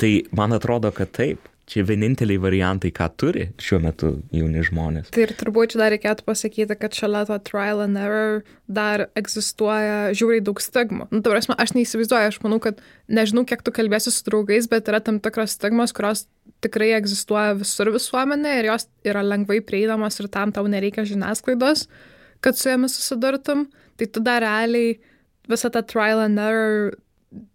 Tai man atrodo, kad taip čia vieninteliai variantai, ką turi šiuo metu jauni žmonės. Tai ir turbūt čia dar reikėtų pasakyti, kad šalia to trial and error dar egzistuoja žiūriai daug stigmų. Nu, ta prasme, aš neįsivaizduoju, aš manau, kad nežinau, kiek tu kalbėsi su draugais, bet yra tam tikros stigmos, kurios tikrai egzistuoja visur visuomenė ir jos yra lengvai prieinamos ir tam tau nereikia žiniasklaidos, kad su jomis susidurtum. Tai tu dar realiai visą tą trial and error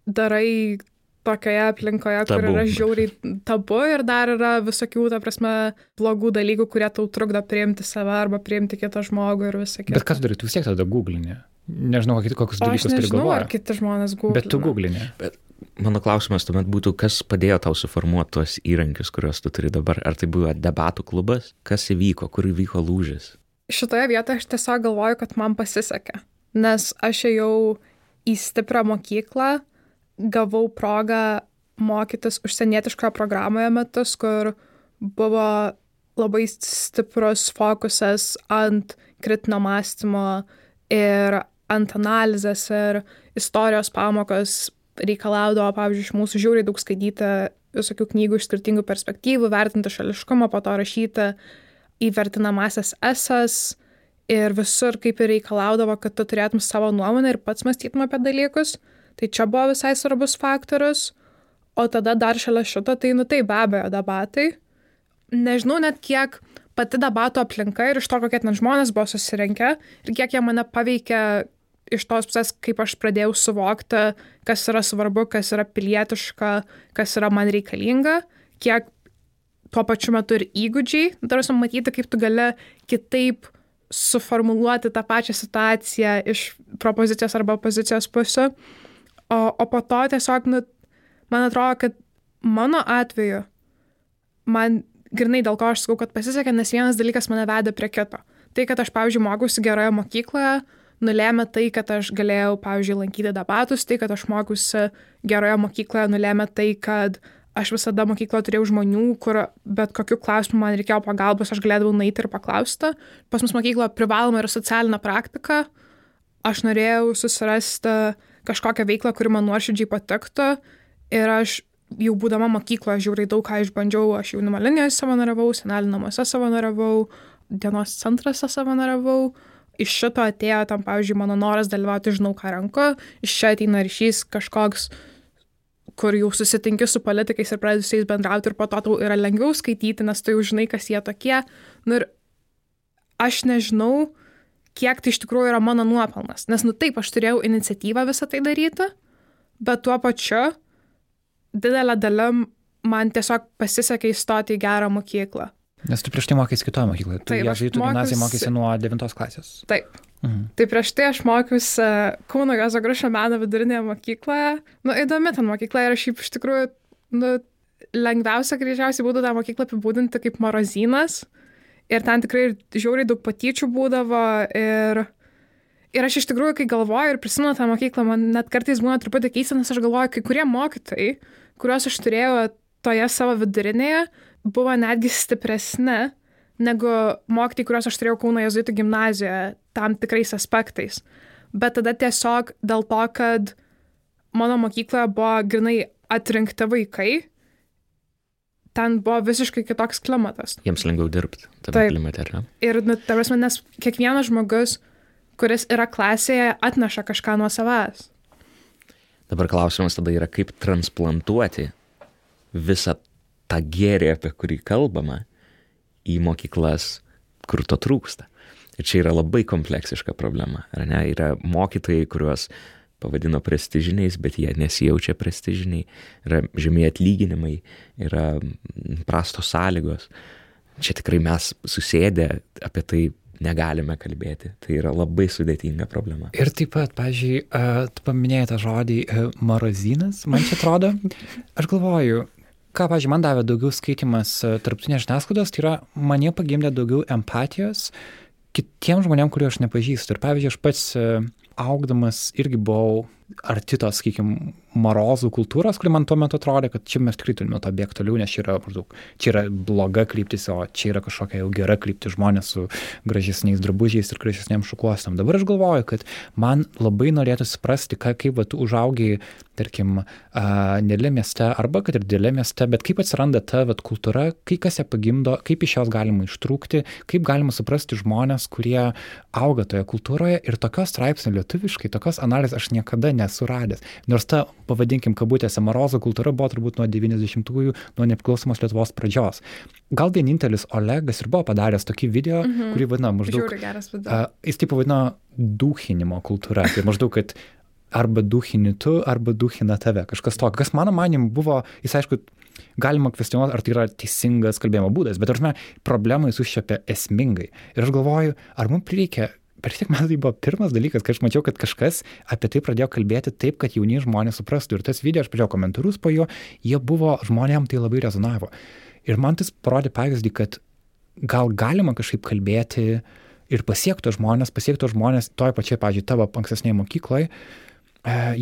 darai tokioje aplinkoje, tabu. kur yra žiauriai tabu ir dar yra visokių, ta prasme, blogų dalykų, kurie tau trukdo priimti save arba priimti kitą žmogų ir visą kitą. Bet kas darai, tu vis tiek tada googlinė. Nežinau, kokius dalykus turi galvoje. Ar kiti žmonės googlina. Bet tu googlinė. Bet mano klausimas tuomet būtų, kas padėjo tau suformuoti tuos įrankius, kuriuos tu turi dabar? Ar tai buvo debatų klubas? Kas įvyko? Kur įvyko lūžis? Šitoje vietoje aš tiesiog galvoju, kad man pasisekė. Nes aš ėjau į stiprią mokyklą, gavau progą mokytis užsienietiškoje programoje metus, kur buvo labai stiprus fokusas ant kritinio mąstymo ir ant analizės ir istorijos pamokos reikalaudavo, pavyzdžiui, iš mūsų žiūri daug skaityti visokių knygų iš skirtingų perspektyvų, vertinti šališkumą, po to rašyti įvertinamasias esas ir visur kaip ir reikalaudavo, kad tu turėtum savo nuomonę ir pats mąstytum apie dalykus. Tai čia buvo visai svarbus faktorius. O tada dar šalia šito, tai, nu tai be abejo, debatai. Nežinau net kiek pati debato aplinka ir iš to, kokie ten žmonės buvo susirinkę ir kiek jie mane paveikė iš tos pusės, kaip aš pradėjau suvokti, kas yra svarbu, kas yra pilietiška, kas yra man reikalinga, kiek tuo pačiu metu ir įgūdžiai, tarsi matyti, kaip tu gali kitaip suformuluoti tą pačią situaciją iš propozicijos arba opozicijos pusių. O, o po to tiesiog, nu, man atrodo, kad mano atveju, man grinai dėl ko aš sakau, kad pasisekė, nes vienas dalykas mane vedė prie kito. Tai, kad aš, pavyzdžiui, mokiausi geroje mokykloje, nulėmė tai, kad aš galėjau, pavyzdžiui, lankyti debatus, tai, kad aš mokiausi geroje mokykloje, nulėmė tai, kad aš visada mokykloje turėjau žmonių, kur bet kokiu klausimu man reikėjo pagalbos, aš galėdavau nueiti ir paklausti. Pas mus mokykloje privaloma yra socialinė praktika. Aš norėjau susirasti kažkokią veiklą, kuri man nuoširdžiai patiktų. Ir aš jau būdama mokykloje žiūrai daug ką išbandžiau, aš jaunimo linijoje savanoriavau, senelių namuose savanoriavau, dienos centruose savanoriavau. Iš šito atėjo tam, pavyzdžiui, mano noras dalyvauti žinau ką ranku, iš čia ateina ryšys kažkoks, kur jau susitinki su politikais ir pradedi su jais bendrauti ir po to tau yra lengviau skaityti, nes tu jau žinai, kas jie tokie. Nu ir aš nežinau, kiek tai iš tikrųjų yra mano nuopelnas. Nes, nu taip, aš turėjau iniciatyvą visą tai daryti, bet tuo pačiu didelę dalim man tiesiog pasisekė įstoti į gerą mokyklą. Nes tu prieš tai mokėsi kitoje mokykloje. Tu jezuitų mokiausi... gimnaziją mokėsi nuo 9 klasės. Taip. Mhm. Tai prieš tai aš mokiausi Kauno Jozo Grušio meno vidurinėje mokykloje. Nu, įdomi ten mokykla ir šiaip iš tikrųjų, nu, lengviausia greičiausiai būtų tą mokyklą apibūdinti kaip morozynas. Ir ten tikrai žiauriai daug patyčių būdavo ir, ir aš iš tikrųjų, kai galvoju ir prisimenu tą mokyklą, man net kartais būna truputį keista, nes aš galvoju, kai kurie mokytojai, kuriuos aš turėjau toje savo vidurinėje, buvo netgi stipresni negu mokytojai, kuriuos aš turėjau Kauno Jėzuitų gimnazijoje tam tikrais aspektais. Bet tada tiesiog dėl to, kad mano mokykloje buvo grinai atrinkti vaikai, ten buvo visiškai kitoks klimatas. Jiems lengviau dirbti tame klimate, ar ne? Ir, nu, ta prasme, nes kiekvienas žmogus, kuris yra klasėje, atneša kažką nuo savęs. Dabar klausimas tada yra, kaip transplantuoti visą tą gėrį, apie kurį kalbama, į mokyklas, kur to trūksta. Ir čia yra labai kompleksiška problema, ar ne? Yra mokytojai, kuriuos pavadino prestižiniais, bet jie nesijaučia prestižiniai, yra žemė atlyginimai, yra prastos sąlygos. Čia tikrai mes susėdę apie tai negalime kalbėti. Tai yra labai sudėtinga problema. Ir taip pat, pažiūrėjau, tu paminėjai tą žodį morozinas, man čia atrodo. Aš galvoju, ką, pažiūrėjau, man davė daugiau skaitimas tarptautinės žiniasklaidos, tai yra mane pagimdė daugiau empatijos kitiems žmonėms, kuriuos aš nepažįstu. Ir pavyzdžiui, aš pats augdamas irgi buvau arti tos, sakykime, morozų kultūros, kuri man tuo metu atrodė, kad čia mes tikrai turime to bėgti toliau, nes čia yra, maždaug, čia yra bloga kryptis, o čia yra kažkokia jau gera kryptis žmonės su gražesniais drabužiais ir gražesniam šukuostam. Dabar aš galvoju, kad man labai norėtų suprasti, ką, kaip va, tu užaugiai, tarkim, nedėlė mieste arba kad ir dėlė mieste, bet kaip atsiranda ta vat, kultūra, kai kas ją pagimdo, kaip iš jos galima ištrūkti, kaip galima suprasti žmonės, kurie auga toje kultūroje ir tokios straipsnių lietuviškai, tokios analizės aš niekada nesu radęs. Nors ta, pavadinkim, kabutėse, marozo kultūra buvo turbūt nuo 90-ųjų, nuo nepriklausomos Lietuvos pradžios. Gal vienintelis Olegas ir buvo padaręs tokį video, mm -hmm. kurį vadina maždaug... Uh, jis taip vadino duhinimo kultūra. Tai maždaug, kad arba duhini tu, arba duhina tave. Kažkas to, kas mano manim buvo, jis aišku, galima kvestionuoti, ar tai yra teisingas kalbėjimo būdas, bet ar problemą jis užčiapė esmingai. Ir aš galvoju, ar mums reikia per tiek metų tai buvo pirmas dalykas, kai aš mačiau, kad kažkas apie tai pradėjo kalbėti taip, kad jauni žmonės suprastų. Ir tas video, aš pažiūrėjau komentarus po jo, jie buvo, žmonėm tai labai rezonavo. Ir man tas parodė pavyzdį, kad gal galima kažkaip kalbėti ir pasiekti žmonės, pasiekti žmonės toj pačiai, pažiūrėjau, tavo ankstesnėje mokykloje,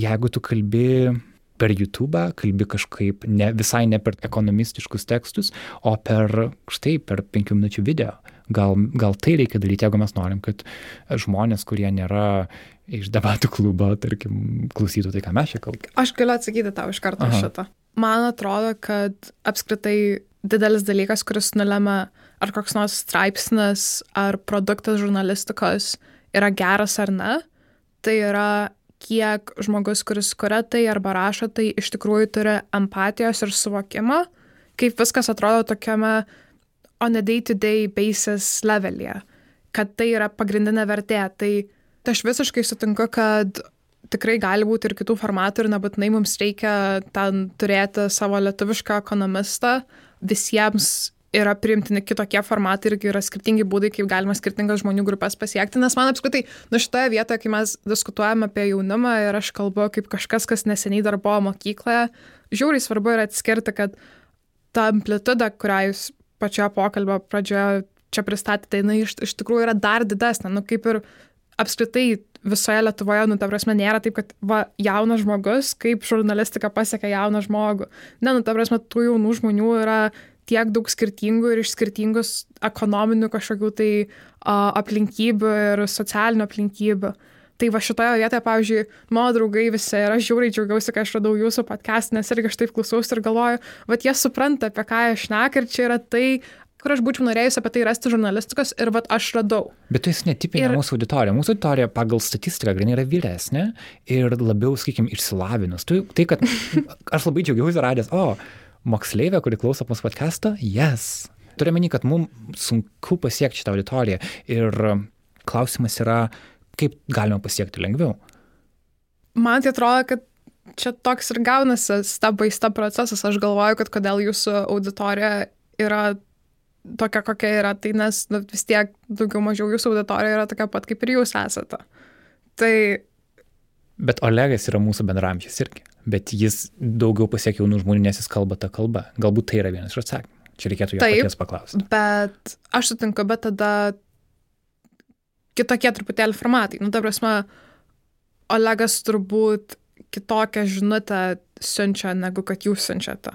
jeigu tu kalbi per YouTube, kalbi kažkaip ne, visai ne per ekonomistiškus tekstus, o per štai per penkių minučių video. Gal, gal tai reikia daryti, jeigu mes norim, kad žmonės, kurie nėra iš debatų klubo, tarkim, klausytų tai, ką mes čia kalbame. Aš galiu atsakyti tau iš karto Aha. šitą. Man atrodo, kad apskritai didelis dalykas, kuris nulema, ar koks nors straipsnis, ar produktas žurnalistikos yra geras ar ne, tai yra kiek žmogus, kuris kuria tai arba rašo tai, iš tikrųjų turi empatijos ir suvokimą, kaip viskas atrodo tokiame on a day-to-day -day basis levelėje, kad tai yra pagrindinė vertė. Tai, tai aš visiškai sutinku, kad tikrai gali būti ir kitų formatų ir nebūtinai mums reikia ten turėti savo lietuvišką ekonomistą. Visiems yra priimtini kitokie formatai irgi yra skirtingi būdai, kaip galima skirtingas žmonių grupės pasiekti, nes man apskritai, nu šitoje vietoje, kai mes diskutuojame apie jaunimą ir aš kalbu kaip kažkas, kas neseniai dar buvo mokykloje, žiūriai svarbu yra atskirti, kad ta amplituda, kurią jūs pačioje pokalbio pradžioje čia pristatėte, jinai iš, iš tikrųjų yra dar didesnė, nu kaip ir apskritai visoje Lietuvoje, nu, ta prasme, nėra taip, kad va, jaunas žmogus, kaip žurnalistika pasiekia jauną žmogų. Ne, nu, ta prasme, tų jaunų žmonių yra tiek daug skirtingų ir iš skirtingus ekonominių kažkokių tai uh, aplinkybių ir socialinių aplinkybių. Tai va šitoje vietoje, pavyzdžiui, mano draugai visi ir aš žiūriai džiaugiausi, kai aš radau jūsų podcast, nes irgi aš taip klausausi ir galvoju, va jie supranta, apie ką aš nek ir čia yra tai, kur aš būčiau norėjus apie tai rasti žurnalistikos ir vat aš radau. Bet tai jis netipinė ir... mūsų auditorija. Mūsų auditorija pagal statistiką grinai yra vyresnė ir labiau, sakykime, išsilavinus. Tai, tai kad aš labai džiaugiausi radęs, o, moksleivė, kuri klauso mūsų podcast'o, yes. Turime menį, kad mums sunku pasiekti šitą auditoriją. Ir klausimas yra, kaip galima pasiekti lengviau. Man tai atrodo, kad čia toks ir gaunasi step procesas. Aš galvoju, kad kodėl jūsų auditorija yra tokia, kokia yra, tai nes nu, vis tiek daugiau mažiau jūsų auditorija yra tokia pat, kaip ir jūs esate. Tai Bet Olegas yra mūsų bendramžys irgi. Bet jis daugiau pasiekia jaunų žmonių, nes jis kalba tą kalbą. Galbūt tai yra vienas iš atsakymų. Čia reikėtų jo Taip, paties paklausti. Bet aš sutinku, bet tada kitokie truputėlį formatai. Nu, ta prasme, Olegas turbūt kitokią žinutę siunčia, negu kad jūs siunčiate.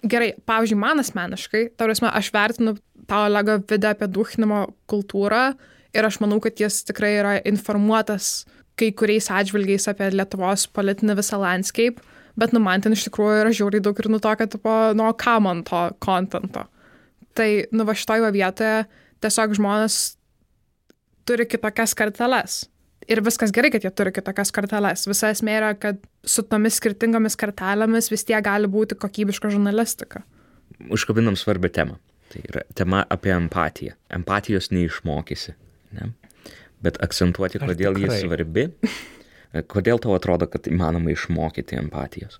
Gerai, pavyzdžiui, man asmeniškai, ta prasme, aš vertinu tą Olego video apie duhinimo kultūrą ir aš manau, kad jis tikrai yra informuotas kai kuriais atžvilgiais apie Lietuvos politinį visą landscape, bet nu man ten iš tikrųjų yra žiauriai daug ir nu tokio, tipo, nuo ką man to kontento. Tai nu va šitoje vietoje tiesiog žmonės turi kitokias karteles. Ir viskas gerai, kad jie turi kitokias karteles. Visa esmė yra, kad su tomis skirtingomis kartelėmis vis tiek gali būti kokybiška žurnalistika. Užkabinam svarbią temą. Tai yra tema apie empatiją. Empatijos neišmokysi. Ne? bet akcentuoti, kodėl ji svarbi, Kodėl tau atrodo, kad įmanoma išmokyti empatijos?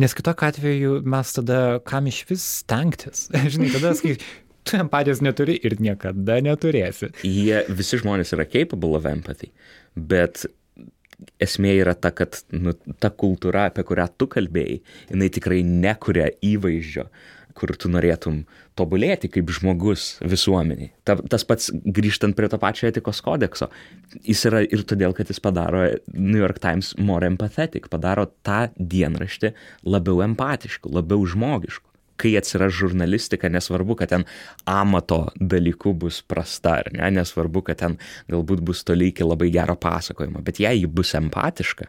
Nes kitokiu atveju mes tada kam iš vis stengtis. Žinai, tada sakai, tu empatijos neturi ir niekada neturėsi. Jie visi žmonės yra capable of empathy, bet esmė yra ta, kad nu, ta kultūra, apie kurią tu kalbėjai, jinai tikrai nekuria įvaizdžio, kur tu norėtum tobulėti kaip žmogus visuomeniai. Ta, tas pats grįžtant prie to pačio etikos kodekso, jis yra ir todėl, kad jis padaro New York Times more empathetic, padaro tą dienraštį labiau empatiškų, labiau žmogiškų kai atsiras žurnalistika, nesvarbu, kad ten amato dalykų bus prasta, ar ne, nesvarbu, kad ten galbūt bus toliai iki labai gero pasakojimo, bet jei ji bus empatiška,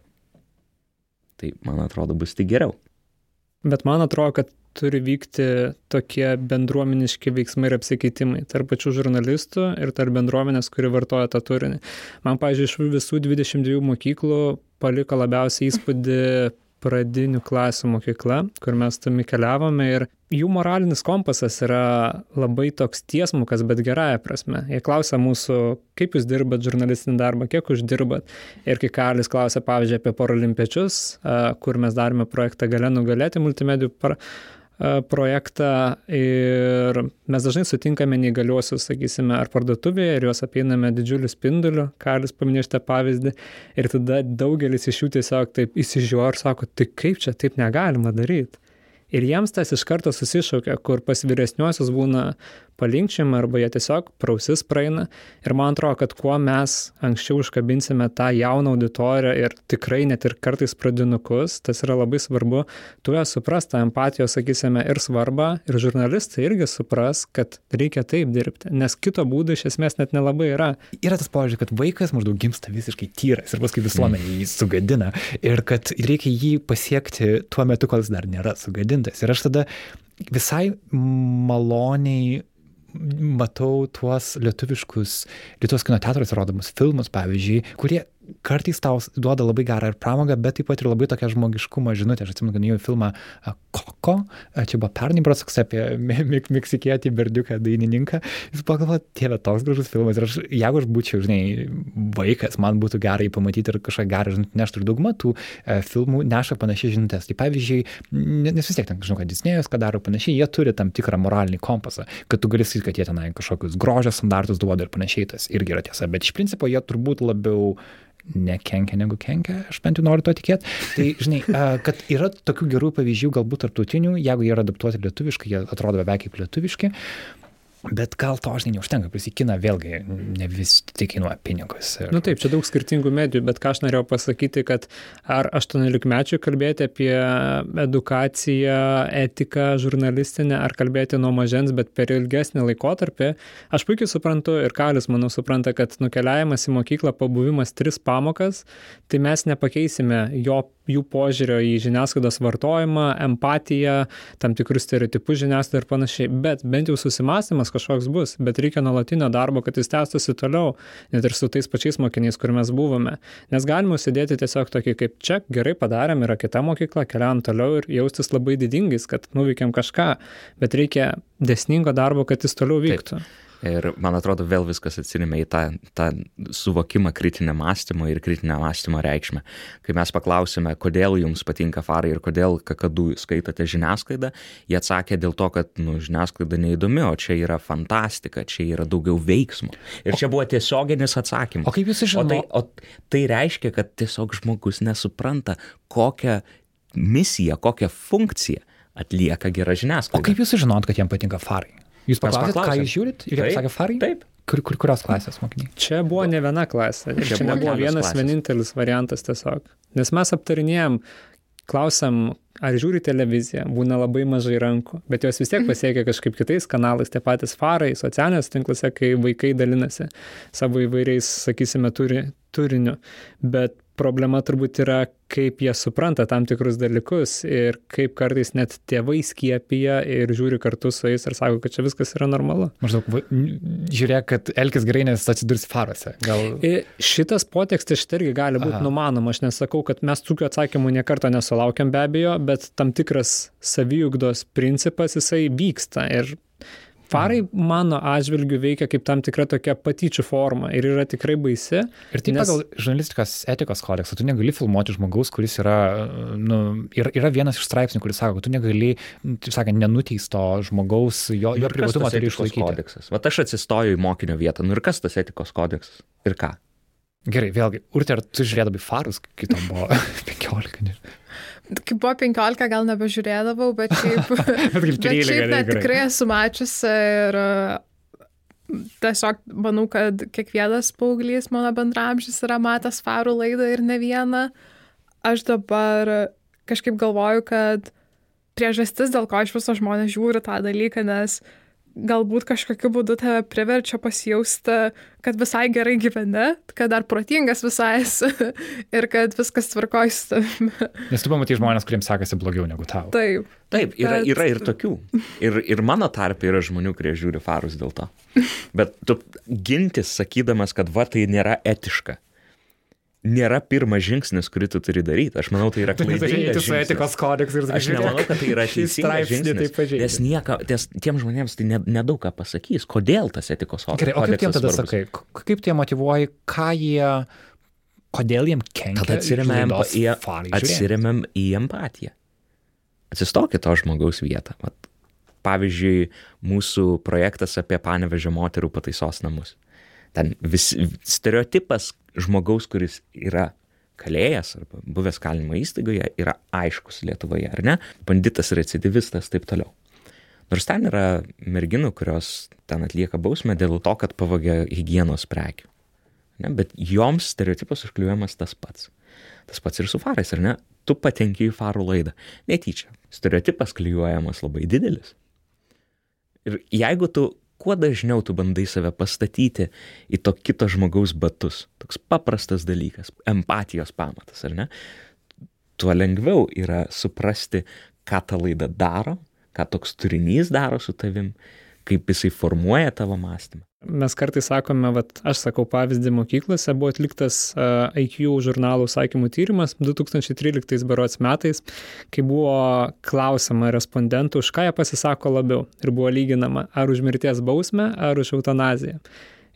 tai man atrodo bus tik geriau. Bet man atrodo, kad turi vykti tokie bendruomeniški veiksmai ir apsikeitimai tarp pačių žurnalistų ir tarp bendruomenės, kuri vartoja tą turinį. Man, pažiūrėjau, iš visų 22 mokyklų paliko labiausiai įspūdį pradinių klasių mokykla, kur mes tumi keliavome ir jų moralinis kompasas yra labai toks tiesmukas, bet gerąją prasme. Jie klausia mūsų, kaip jūs dirbat žurnalistinį darbą, kiek uždirbat. Ir kai Karlis klausia, pavyzdžiui, apie paralimpiečius, kur mes darome projektą Galė nugalėti multimedijų par projektą ir mes dažnai sutinkame neįgaliuosius, sakysime, ar parduotuvėje ir juos apeiname didžiuliu spinduliu, Karlis paminėjo šitą pavyzdį, ir tada daugelis iš jų tiesiog taip įsižiūrė ir sako, tai kaip čia taip negalima daryti. Ir jiems tas iš karto susišaukia, kur pas vyresniuosius būna palinkčiam arba jie tiesiog prausis praeina. Ir man atrodo, kad kuo mes anksčiau užkabinsime tą jauną auditoriją ir tikrai net ir kartais pradinukus, tas yra labai svarbu, tu ją supras tą empatijos, sakysime, ir svarbą, ir žurnalistai irgi supras, kad reikia taip dirbti, nes kito būdo iš esmės net nelabai yra. Yra tas požiūrį, kad vaikas maždaug gimsta visiškai tyras ir paskui visuomenė jį sugadina ir kad reikia jį pasiekti tuo metu, kol jis dar nėra sugadintas. Ir aš tada visai maloniai matau tuos lietuviškus, Lietuvos kino teatruose rodomus filmus, pavyzdžiui, kurie kartais tau duoda labai gerą ir pramogą, bet taip pat ir labai tokią žmogiškumą žinutę. Aš atsimenu, kad jau filmą Koko, čia buvo pernai brosakas apie meksikietį berdiuką dainininką. Jis pagalvojo, tėvė, toks gražus filmas. Ir aš, jeigu aš būčiau, žinai, vaikas, man būtų gerai pamatyti ir kažką gerą žinutę nešti. Ir dauguma tų e, filmų neša panašiai žinutės. Tai pavyzdžiui, nes vis tiek, ten, žinau, kad Disnėjus, ką daro panašiai, jie turi tam tikrą moralinį kompasą, kad tu gali sakyti, kad jie tenai kažkokius grožio standartus duoda ir panašiai, tas irgi yra tiesa. Bet iš principo jie turbūt labiau nekenkia negu kenkia, aš bent jau noriu to tikėti. Tai, žinai, kad yra tokių gerų pavyzdžių, galbūt tarptautinių, jeigu jie yra adaptuoti lietuviškai, jie atrodo beveik kaip lietuviški, Bet gal to, žinai, neužtenka, prisikina vėlgi ne vis tik kainuoja pinigus. Ir... Na nu, taip, čia daug skirtingų medijų, bet ką aš norėjau pasakyti, kad ar 18-mečių kalbėti apie edukaciją, etiką, žurnalistinę, ar kalbėti nuo mažens, bet per ilgesnį laikotarpį, aš puikiai suprantu ir Kalis, manau, supranta, kad nukeliavimas į mokyklą, pabuvimas tris pamokas, tai mes nepakeisime jo jų požiūrio į žiniasklaidos vartojimą, empatiją, tam tikrus stereotipus žiniasklaidą ir panašiai. Bet bent jau susimastymas kažkoks bus, bet reikia nuolatinio darbo, kad jis tęstųsi toliau, net ir su tais pačiais mokiniais, kur mes buvome. Nes galima sėdėti tiesiog tokį kaip čia, gerai padarėm, yra kita mokykla, keliam toliau ir jaustis labai didingais, kad nuveikėm kažką, bet reikia desningo darbo, kad jis toliau vyktų. Taip. Ir man atrodo, vėl viskas atsirime į tą, tą suvokimą kritinę mąstymą ir kritinę mąstymo reikšmę. Kai mes paklausime, kodėl jums patinka farai ir kodėl kakadu skaitote žiniasklaidą, jie atsakė dėl to, kad nu, žiniasklaida neįdomi, o čia yra fantastika, čia yra daugiau veiksmų. Ir čia buvo tiesioginis atsakymas. O kaip jūs žinote? O, tai, o tai reiškia, kad tiesiog žmogus nesupranta, kokią misiją, kokią funkciją atlieka gera žiniasklaida. O kaip jūs žinot, kad jam patinka farai? Jūs paklausėt, ką jūs žiūrit? Ir jie pasakė farai? Taip. Kur, kur, kurios klasės mokiniai? Čia buvo ne viena klasė. Čia, čia nebuvo vienas klasės. vienintelis variantas tiesiog. Nes mes aptarinėjom, klausiam, ar žiūri televiziją, būna labai mažai rankų, bet jos vis tiek pasiekia kažkaip kitais kanalais, tie patys farai, socialinės tinklose, kai vaikai dalinasi savo įvairiais, sakysime, turi, turiniu. Bet problema turbūt yra, kaip jie supranta tam tikrus dalykus ir kaip kartais net tėvai skiepija ir žiūri kartu su jais ir sako, kad čia viskas yra normalu. Maždaug, žiūrėk, kad elkis gerai, nes atsidurs farose. Gal... Šitas potekstas šitą irgi gali būti numanoma. Aš nesakau, kad mes tokių atsakymų niekarto nesulaukiam be abejo, bet tam tikras saviugdos principas jisai vyksta ir Farai mano atžvilgių veikia kaip tam tikra tokia patyčių forma ir yra tikrai baisi. Ir taip nes... pagal žurnalistikos etikos kodeksą tu negali filmuoti žmogaus, kuris yra, nu, yra, yra vienas iš straipsnių, kuris sako, kad tu negali, taip sakant, nenuteisto žmogaus, jo, jo privatumą turi išlaikyti. Kodeksas. Vat aš atsistoju į mokinio vietą, nu ir kas tas etikos kodeksas? Ir ką? Gerai, vėlgi, Urte, ar tu žiūrėdavai farus, kai tam buvo 15, nežinau. Kai buvo 15, gal nebežiūrėdavau, bet šiaip, bet kaip bet šiaip net tikrai esu mačiusi ir tiesiog manau, kad kiekvienas paauglys mano bendramžys yra matęs farų laidą ir ne vieną. Aš dabar kažkaip galvoju, kad priežastis, dėl ko iš viso žmonės žiūri tą dalyką, nes uh, galbūt kažkokiu būdu tave priverčia pasijausti, kad visai gerai gyveni, kad dar protingas visai esi ir kad viskas tvarkoji su tavimi. Nes tu pamatai žmonės, kuriems sekasi blogiau negu tau. Taip. Taip, yra, bet... yra ir tokių. Ir, ir mano tarpe yra žmonių, kurie žiūri farus dėl to. Bet tu gintis sakydamas, kad va tai nėra etiška nėra pirmas žingsnis, kurį tu turi daryti. Aš manau, tai yra klaidingas. su etikos kodeksais ir aš nemanau, kad tai yra teisingas žingsnis. Tai nes nieka, ties, tiem žmonėms tai nedaug ne ką pasakys, kodėl tas etikos kodeksas. Gerai, o kaip tiem tada sakai, kaip tie motivuoji, ką jie, kodėl jiem kenkia? Tada atsiriamėm į, atsiriamėm į empatiją. Atsistokit to žmogaus vietą. Vat, pavyzdžiui, mūsų projektas apie panevežio moterų pataisos namus ten vis stereotipas žmogaus, kuris yra kalėjęs arba buvęs kalinimo įstaigoje, yra aiškus Lietuvoje, ar ne? Banditas, recidivistas, taip toliau. Nors ten yra merginų, kurios ten atlieka bausmę dėl to, kad pavogė hygienos prekių. Ne? Bet joms stereotipas užkliuojamas tas pats. Tas pats ir su farais, ar ne? Tu patenki į farų laidą. Netyčia. Stereotipas klijuojamas labai didelis. Ir jeigu tu kuo dažniau tu bandai save pastatyti į to kito žmogaus batus. Toks paprastas dalykas, empatijos pamatas, ar ne? Tuo lengviau yra suprasti, ką ta laida daro, ką toks turinys daro su tavim, kaip jisai formuoja tavo mąstymą. Mes kartais sakome, vat, aš sakau pavyzdį mokyklose, buvo atliktas IQ žurnalų sakymų tyrimas 2013 berots metais, kai buvo klausima respondentų, už ką jie pasisako labiau. Ir buvo lyginama, ar už mirties bausmę, ar už eutanaziją.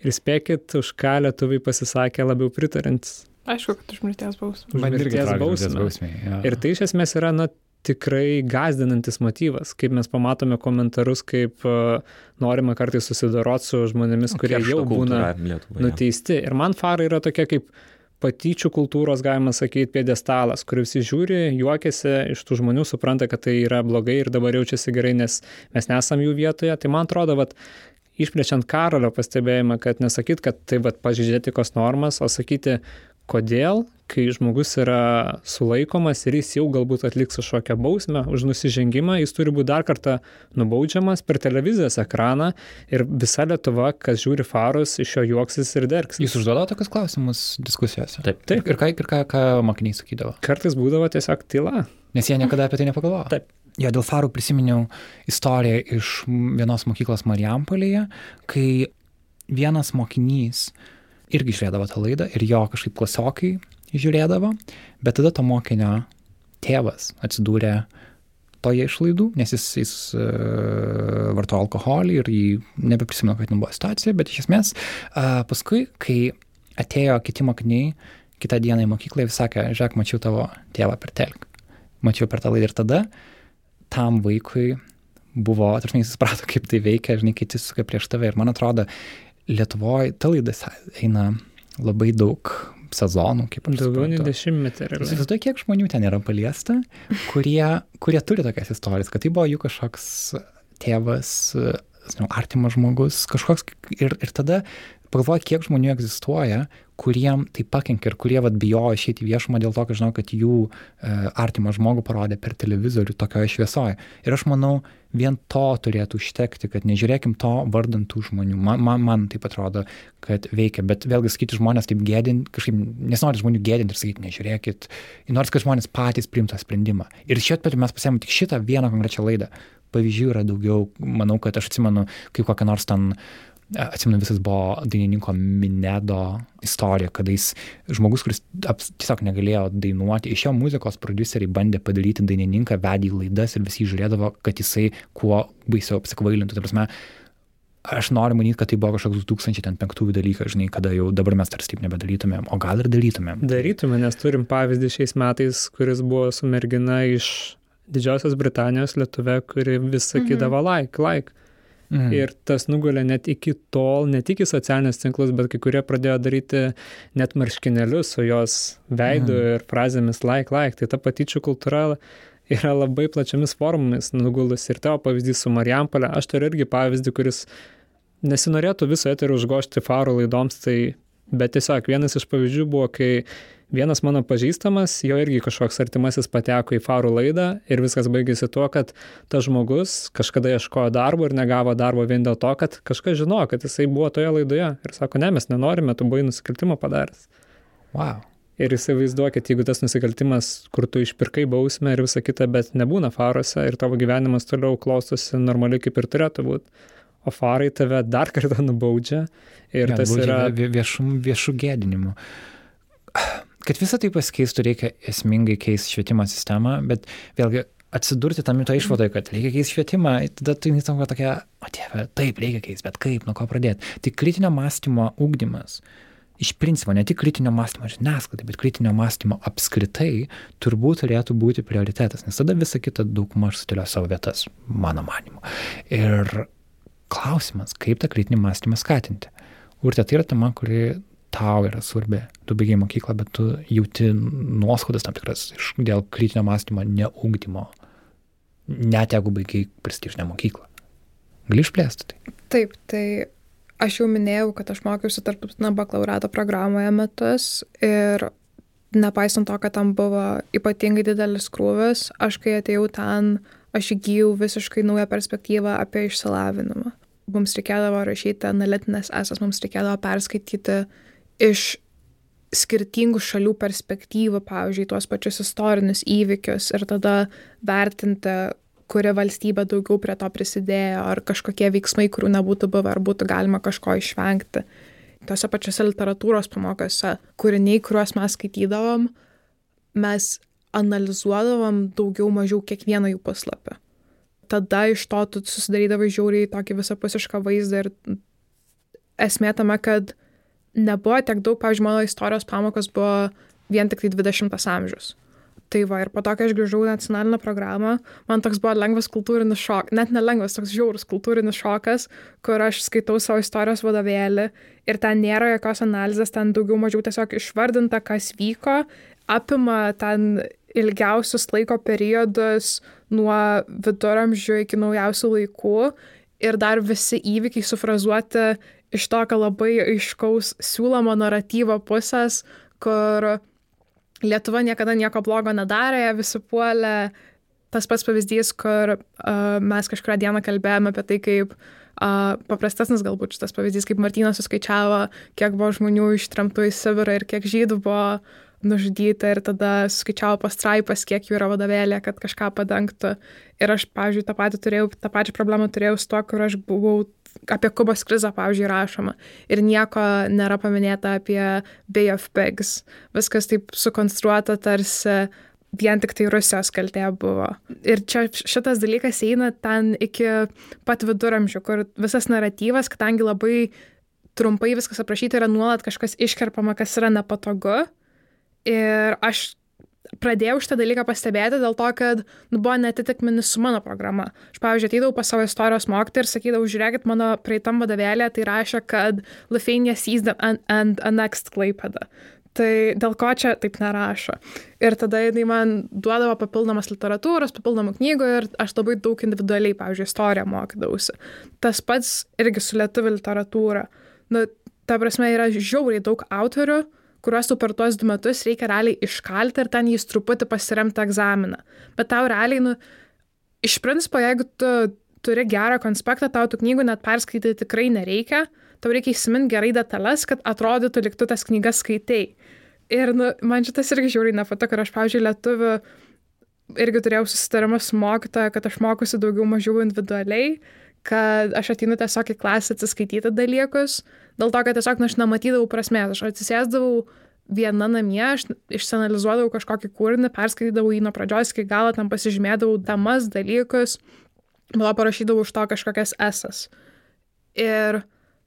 Ir spėkit, už ką lietuviai pasisakė labiau pritarintis. Aišku, kad už mirties bausmę. Už mirties bausmę. Ir tai iš esmės yra, na, tikrai gazdinantis motyvas, kaip mes pamatome komentarus, kaip uh, norima kartais susidoroti su žmonėmis, kurie jau būna Lietuvoje. nuteisti. Ir man farai yra tokia kaip patyčių kultūros, galima sakyti, piedestalas, kur visi žiūri, juokiasi iš tų žmonių, supranta, kad tai yra blogai ir dabar jaučiasi gerai, nes mes nesam jų vietoje. Tai man atrodo, kad išplečiant Karolio pastebėjimą, kad nesakyt, kad tai vad pažydėti kos normas, o sakyti, kodėl, kai žmogus yra sulaikomas ir jis jau galbūt atliks kažkokią bausmę už nusižengimą, jis turi būti dar kartą nubaudžiamas per televizijos ekraną ir visa Lietuva, kas žiūri farus, iš jo juoksis ir derks. Jūs užduoda tokius klausimus diskusijose? Taip. Taip. Ir ką, ir ką, ką mokiniai sakydavo? Kartais būdavo tiesiog tyla. Nes jie niekada apie tai nepagalvojo. Taip. Jo, dėl farų prisiminiau istoriją iš vienos mokyklos Marijampolėje, kai vienas mokinys irgi žiūrėdavo tą laidą ir jo kažkaip klasiokai žiūrėdavo, bet tada to mokinio tėvas atsidūrė toje išlaidų, nes jis, jis uh, vartojo alkoholį ir jį nebeprisimenu, kad ten buvo situacija, bet iš esmės uh, paskui, kai atėjo kiti mokiniai, kitą dieną į mokyklą ir sakė, žiūrėk, mačiau tavo tėvą per telk, mačiau per tą laidą ir tada tam vaikui buvo, tarsi jis suprato, kaip tai veikia, žinai, kiti suka prieš tave ir man atrodo, Lietuvoje ta laida eina labai daug sezonų, kaip aš Daugiau nei dešimtmetį. Įsivaizduoju, kiek žmonių ten yra paliesta, kurie, kurie turi tokias istorijas, kad tai buvo jų kažkoks tėvas, žinau, artimas žmogus, kažkoks ir, ir tada pagalvoju, kiek žmonių egzistuoja, kuriem tai pakenkia ir kurie vat, bijojo išeiti į viešumą dėl to, kad žinau, kad jų e, artimą žmogų parodė per televizorių tokioje šviesoje. Ir aš manau, vien to turėtų užtekti, kad nežiūrėkim to vardantų žmonių. Man, man, man taip atrodo, kad veikia, bet vėlgi sakyti žmonės taip gėdinti, kažkaip nesinori žmonių gėdinti ir sakyti, nežiūrėkit, nors kad žmonės patys primtų sprendimą. Ir šiuo atveju mes pasiėmėm tik šitą vieną konkrečią laidą. Pavyzdžių yra daugiau, manau, kad aš atsimenu, kaip kokią nors ten atsimenu, visas buvo dainininko Minedo istorija, kada jis žmogus, kuris tiesiog negalėjo dainuoti, iš jo muzikos produceriai bandė padaryti dainininką, vedė į laidas ir visi žiūrėdavo, kad jisai kuo baisiau apsikvailintų. Tai prasme, aš noriu manyti, kad tai buvo kažkoks 2005 dalykas, žinai, kada jau dabar mes tarsi taip nebedarytumėm, o gal ir darytumėm. Darytume, nes turim pavyzdį šiais metais, kuris buvo su mergina iš Didžiosios Britanijos lietuvė, kuri vis sakydavo mhm. like, like. Mhm. Ir tas nugulė net iki tol, ne tik į socialinius tinklus, bet kai kurie pradėjo daryti net marškinėlius su jos veidu mhm. ir frazėmis like, like. Tai ta patyčių kultūra yra labai plačiamis formomis nugulus. Ir tavo pavyzdys su Marijampolė, aš turiu irgi pavyzdį, kuris nesinorėtų viso eterio užgošti faro laidoms, tai bet tiesiog vienas iš pavyzdžių buvo, kai vienas mano pažįstamas, jo irgi kažkoks artimasis pateko į farų laidą ir viskas baigėsi tuo, kad tas žmogus kažkada ieškojo darbo ir negavo darbo vien dėl to, kad kažkas žinojo, kad jisai buvo toje laidoje ir sako, ne, mes nenorime, tu buvai nusikaltimą padaręs. Wow. Ir įsivaizduokit, jeigu tas nusikaltimas, kur tu išpirkai bausmę ir visa kita, bet nebūna faruose ir tavo gyvenimas toliau klostosi normaliai kaip ir turėtų būti, o farai tave dar kartą nubaudžia ir ja, tas yra viešų, viešų gėdinimu kad visą tai pasikeistų, reikia esmingai keisti švietimo sistemą, bet vėlgi atsidurti tam to išvadoje, kad reikia keisti švietimą, tada tu įtampa tokia, o dieve, taip, reikia keisti, bet kaip, nuo ko pradėti. Tai kritinio mąstymo ūkdymas, iš principo, ne tik kritinio mąstymo žiniasklaidai, bet kritinio mąstymo apskritai turbūt turėtų būti prioritetas, nes tada visa kita daugmaž sudėlio savo vietas, mano manimu. Ir klausimas, kaip tą kritinį mąstymą skatinti. Urte, tai yra tema, kuri tau yra svarbi. Tu baigiai mokyklą, bet tu jauti nuoskaudas tam tikras iš, dėl kritinio mąstymo neugdymo, net jeigu baigiai prestižinę mokyklą. Gali išplėsti tai? Taip, tai aš jau minėjau, kad aš mokiausi tarptautinio bakalaurato programoje metus ir nepaisant to, kad tam buvo ypatingai didelis krūvis, aš kai atėjau ten, aš įgyjau visiškai naują perspektyvą apie išsilavinimą. Mums reikėdavo rašyti analitinės esas, mums reikėdavo perskaityti iš skirtingų šalių perspektyvų, pavyzdžiui, tuos pačius istorinius įvykius ir tada vertinti, kuri valstybė daugiau prie to prisidėjo, ar kažkokie veiksmai, kurių nebūtų buvę, ar būtų galima kažko išvengti. Tose pačiose literatūros pamokose kūriniai, kuriuos mes skaitydavom, mes analizuodavom daugiau mažiau kiekvieną jų puslapį. Tada iš to tu susidarydavai žiauriai tokį visapusišką vaizdą ir esmė tame, kad nebuvo tiek daug, pavyzdžiui, mano istorijos pamokos buvo vien tik tai 20 amžius. Tai va, ir po to, kai aš grįžau į nacionalinę programą, man toks buvo lengvas kultūrinis šokas, net nelengvas, toks žiaurus kultūrinis šokas, kur aš skaitau savo istorijos vadovėlį ir ten nėra jokios analizės, ten daugiau mažiau tiesiog išvardinta, kas vyko, apima ten ilgiausius laiko periodus nuo viduramžių iki naujausių laikų ir dar visi įvykiai sufrazuoti iš tokio labai aiškaus siūlomo naratyvo pusės, kur Lietuva niekada nieko blogo nedarė, visi puolė. Tas pats pavyzdys, kur uh, mes kažkurą dieną kalbėjome apie tai, kaip uh, paprastesnis galbūt šitas pavyzdys, kaip Martynas suskaičiavo, kiek buvo žmonių ištremtų į Sibirą ir kiek žydų buvo nužudyta ir tada suskaičiavo pastraipas, kiek jų yra vadovėlė, kad kažką padengtų. Ir aš, pavyzdžiui, tą turėjau, tą pačią problemą turėjau su to, kur aš buvau apie Kubos krizę, pavyzdžiui, rašoma. Ir nieko nėra paminėta apie Bay of Pigs. Viskas taip sukonstruota tarsi vien tik tai Rusijos kaltė buvo. Ir čia šitas dalykas eina ten iki pat viduramžių, kur visas naratyvas, kadangi labai trumpai viskas aprašyta, yra nuolat kažkas iškerpama, kas yra nepatogu. Ir aš pradėjau šitą dalyką pastebėti dėl to, kad nu, buvo netitikminis su mano programa. Aš, pavyzdžiui, ateidavau pas savo istorijos mokytą ir sakydavau, žiūrėkit, mano praeitam vadovėlė tai rašė, kad Lithuania sees them and, and annexed Klaipėda. Tai dėl ko čia taip nerašo. Ir tada jinai man duodavo papildomas literatūros, papildomų knygų ir aš labai daug individualiai, pavyzdžiui, istoriją mokydavausi. Tas pats irgi su lietuvių literatūra. Nu, ta prasme, yra žiauriai daug autorių, kuriuos tu per tuos du metus reikia realiai iškalti ir ten jis truputį pasiremti egzaminą. Bet tau realiai, nu, iš principo, jeigu tu turi gerą konspektą, tau tų knygų net perskaityti tikrai nereikia, tau reikia įsiminti gerai detalės, kad atrodytų, liktų tas knygas skaitai. Ir nu, man šitas irgi žiauriai nepatiko, ir aš, pavyzdžiui, lietuvių irgi turėjau susitarimą su mokytoja, kad aš mokusi daugiau mažiau individualiai, kad aš ateinu tiesiog į klasę atsiskaityti dalykus, Dėl to, kad tiesiog nu, aš nematydavau prasmės. Aš atsisėsdavau viena namie, aš išsianalizuodavau kažkokį kūrinį, perskaitydavau jį nuo pradžios iki galo, tam pasižymėdavau temas, dalykus, buvo parašydavau už to kažkokias esas. Ir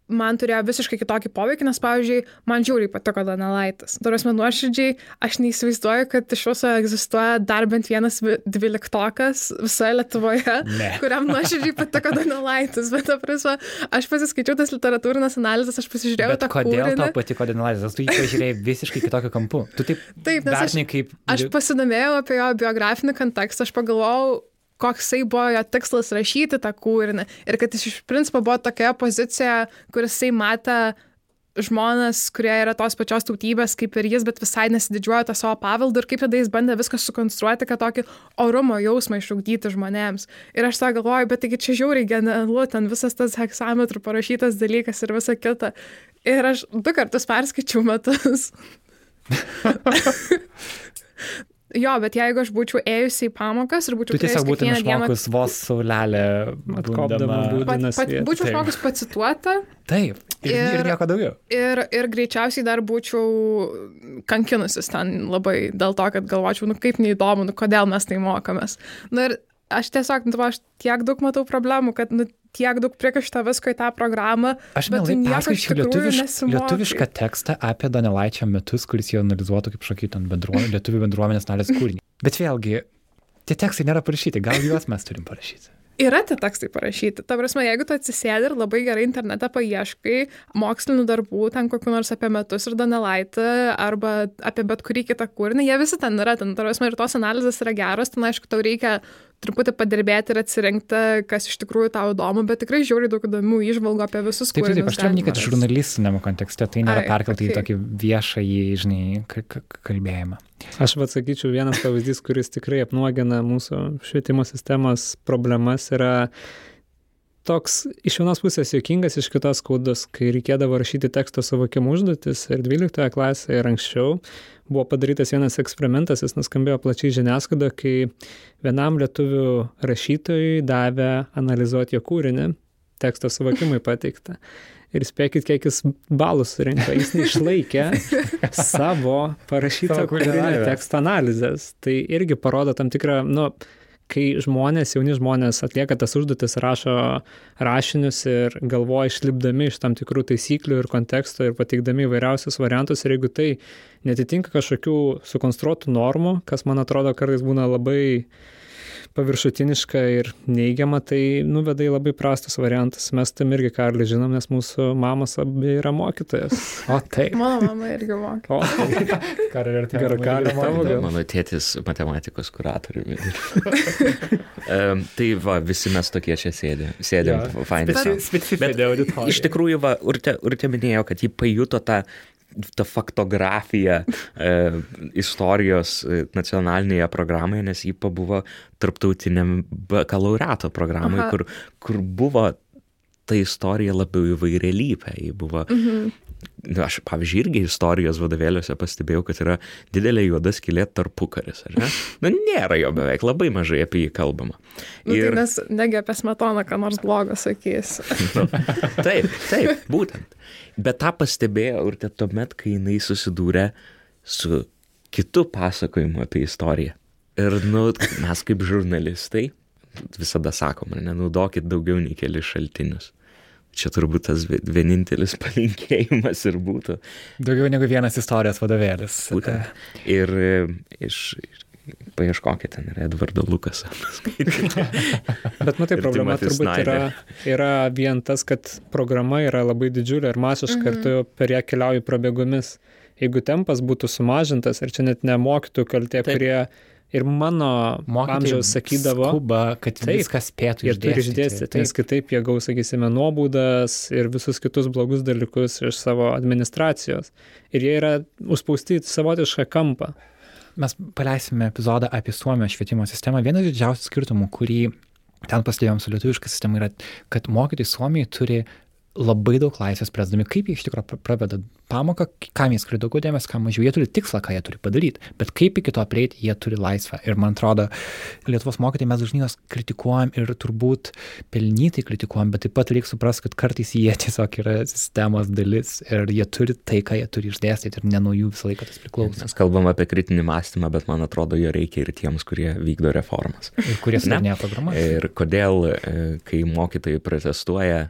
man turėjo visiškai kitokį poveikį, nes, pavyzdžiui, man žiauriai patiko Donelaitis. Turas man nuoširdžiai, aš neįsivaizduoju, kad iš viso egzistuoja dar bent vienas dvyliktokas visoje Lietuvoje, ne. kuriam nuoširdžiai patiko Donelaitis. Bet, prasme, aš pasiskaičiau tas literatūrinės analizės, aš pasižiūrėjau Bet tą kodėl kūrinį. tau patiko Donelaitis? Tu jį pažiūrėjai visiškai kitokiu kampu. Tu taip, Taip, nes aš, vertini kaip... aš pasidomėjau apie jo biografinį kontekstą, aš pagalvojau, koksai buvo jo tikslas rašyti tą kūrinį ir kad jis iš principo buvo tokioje pozicijoje, kur jisai matė žmonės, kurie yra tos pačios tautybės kaip ir jis, bet visai nesididžiuoja tą savo paveldą ir kaip tada jis bandė viską sukonstruoti, kad tokį orumo jausmą išugdyti žmonėms. Ir aš tą galvoju, bet taigi čia žiauriai genialu, ten visas tas heksametrų parašytas dalykas ir visa kita. Ir aš du kartus perskaičiau metus. Jo, bet jeigu aš būčiau ėjusi į pamokas ir būčiau Tu tiesiog būtum kiekvieną dieną- išmokus vos saulelę Atkopdama būdų. Pat, pat, būčiau Taip. išmokus pacituoti Taip. Ir, ir, ir nieko daugiau. ir, ir greičiausiai dar būčiau kankinusis ten labai dėl to, kad galvočiau, nu kaip neįdomu, nu kodėl mes tai mokomės. Na ir aš tiesiog, nu, aš tiek daug matau problemų, kad nu, tiek daug priekašta visko į tą programą. Aš mielai perskaičiau lietuviš, lietuvišką tekstą apie Donelaičio metus, kuris jau analizuotų kaip šokį ten bendruomenė, lietuvių bendruomenės narės kūrinį. Bet vėlgi, tie tekstai nėra parašyti, gal juos mes turim parašyti. Yra tie tekstai parašyti. Ta prasme, jeigu tu atsisėdi ir labai gerai internete paieškai mokslinių darbų, ten kokiu nors apie metus ir Donelaitį, arba apie bet kurį kitą kūrinį, jie visi ten yra, ten, ta prasme, ir tos analizės yra geros, ten aišku, tau reikia truputį padirbėti ir atsirinkti, kas iš tikrųjų tau įdomu, bet tikrai žiūri daug įdomių išvalgų apie visus Taip, taip, kūrinius. taip, aš turiu kad žurnalistiniam kontekste tai nėra perkelta į okei. tokį viešą, žinai, kalbėjimą. Aš vad sakyčiau, vienas pavyzdys, kuris tikrai apnuogina mūsų švietimo sistemos problemas, yra toks iš vienos pusės juokingas, iš kitos skaudus, kai reikėdavo rašyti teksto suvokimo užduotis ir 12 klasėje ir anksčiau buvo padarytas vienas eksperimentas, jis nuskambėjo plačiai žiniasklaidoje, kai vienam lietuvių rašytojui davė analizuoti jo kūrinį, teksto suvokimui pateiktą. Ir spėkit, kiek jis balų surinko. Jis neišlaikė savo parašyto kūrinio teksto analizės. Tai irgi parodo tam tikrą, nu, kai žmonės, jauni žmonės atlieka tas užduotis, rašo rašinius ir galvoja išlipdami iš tam tikrų taisyklių ir konteksto ir pateikdami įvairiausius variantus. Ir jeigu tai netitinka kažkokių sukonstruotų normų, kas man atrodo kartais būna labai paviršutiniška ir neigiama, tai nuveda į labai prastus variantus. Mes tam irgi, Karli, žinom, nes mūsų mamos abi yra mokytojas. O taip. Mano mama irgi mokė. O, Kar ir Gar- gali tavo gal? Mano tėtis matematikos kuratoriumi. um, tai va, visi mes tokie čia sėdė. Sėdėm, Jo. fainai. sau. Specifinė auditorija. Iš tikrųjų, va, urte, urte minėjo, kad ji pajuto tą tą faktografiją e, istorijos e, nacionalinėje programoje, nes ji pabuvo tarptautiniam bakalaureato programai, Aha. kur, kur buvo ta istorija labiau įvairialypė. Ji buvo Mhm. Nu, aš, pavyzdžiui, irgi istorijos vadovėliuose pastebėjau, kad yra didelė juoda skylė tarpukaris, ar ne? Na, nėra jo beveik, labai mažai apie jį kalbama. Nu, ir... tai nes negi apie smetoną, ką nors blogo sakys. nu, taip, taip, būtent. Bet tą pastebėjo ir tuomet, kai jinai susidūrė su kitu pasakojimu apie istoriją. Ir, nu, mes kaip žurnalistai visada sakom, ar nenaudokit daugiau nei kelius šaltinius. Čia turbūt tas vie- vienintelis palinkėjimas ir būtų. Daugiau negu vienas istorijos vadovėlis. Būtent. Ir e, iš, paieškokite, ten yra Edvardo Lukasą. Bet matai, problema turbūt yra, yra vien tas, kad programa yra labai didžiulė ir masiška mhm. ir tu per ją keliauji prabėgomis. Jeigu tempas būtų sumažintas, ir čia net ne mokytojų kaltė, Taip. kurie ir mano amžiaus sakydavo, Skuba, kad Taip, viskas spėtų jie turi išdėstyti, nes kitaip jie gaus, sakysime, nuobaudas ir visus kitus blogus dalykus iš savo administracijos. Ir jie yra užspausti savotišką kampą. Mes paleisime epizodą apie Suomijos švietimo sistemą. Vienas didžiausių skirtumų, kurį ten pastebėjom su lietuviška sistema, yra, kad mokytojai Suomijai turi labai daug laisvės spręsdami, kaip jie iš tikrųjų praveda pamoką, kam jie skiria daugiau dėmesio, kam mažiau. Jie turi tikslą, ką jie turi padaryti, bet kaip iki to prieiti, jie turi laisvę. Ir man atrodo, Lietuvos mokytojai mes dažnai juos kritikuojam ir turbūt pelnytai kritikuojam, bet taip pat reikia suprasti, kad kartais jie tiesiog yra sistemos dalis ir jie turi tai, ką jie turi išdėstyti ir ne nuo jų visą laiką tas priklauso. Mes kalbam apie kritinį mąstymą, bet man atrodo, jo reikia ir tiems, kurie vykdo reformas. Ir kurie sudarinėja programas. Ir kodėl, e, kai mokytojai protestuoja,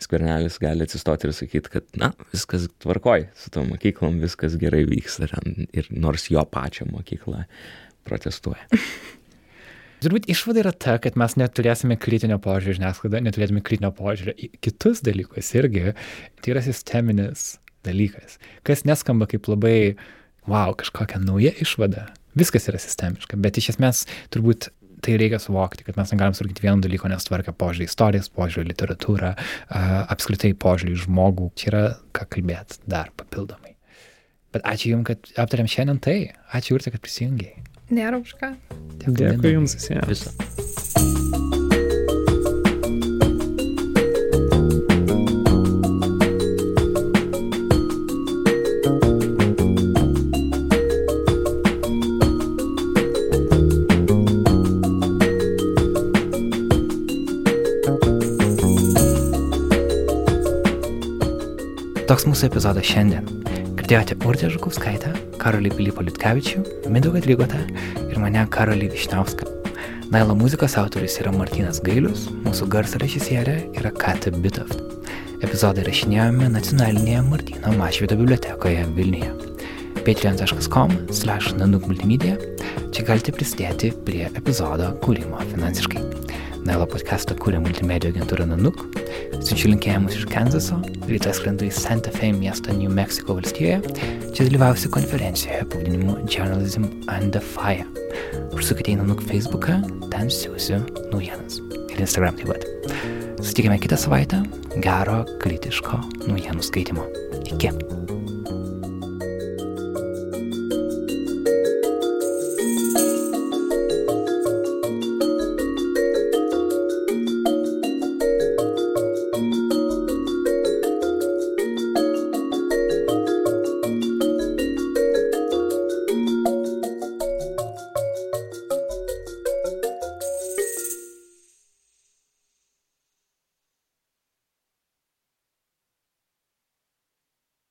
skvernelis gali atsistoti ir sakyti, kad, na, viskas tvarkoj su to mokyklom, viskas gerai vyksta ir nors jo pačią mokyklą protestuoja. Turbūt išvada yra ta, kad mes neturėsime kritinio požiūrio žiniasklaidą, neturėtume kritinio požiūrio į kitus dalykus irgi. Tai yra sisteminis dalykas, kas neskamba kaip labai, wow, kažkokia nauja išvada. Viskas yra sistemiška, bet iš esmės turbūt tai reikia suvokti, kad mes negalim surginti vieno dalyko, nes tvarka požiūrį į istorijas, požiūrį į literatūrą, apskritai požiūrį į žmogų. Čia yra ką kalbėti dar papildomai. Bet ačiū Jums, kad aptarėm šiandien tai. Ačiū Urte, kad prisijungiai. Nėra už ką. Dėkui Jums visiems. Visą. Toks mūsų epizodas šiandien. Girdėjote Urtę Žukauskaitę, Karolį Pilypą Liutkevičių, Mindaugą Drygotą ir mane Karolį Višniauską. Nailo muzikos autorius yra Martinas Gailius, mūsų garso režisierė yra Kata Bitoft. Epizodą rašinėjome nacionalinėje Martino Mašvido bibliotekoje Vilniuje. patreon.com slash nanuk multimedia. Čia galite prisidėti prie epizodo kūrimo finansiškai. Nailo podcastą kūrė multimedijų agentūra Nanuk. Siunčiu linkėjimus iš Kanzaso, rytoj skrendu į Santa Fe miestą New Mexico valstijoje. Čia dalyvausiu konferencijoje pavadinimu Journalism Under Fire. Užsukite į Nanuk Facebooką, ten siūsiu naujienas. Ir Instagram taip pat. Susitikime kitą savaitę. Gero, kritiško naujienų skaitimo. Iki.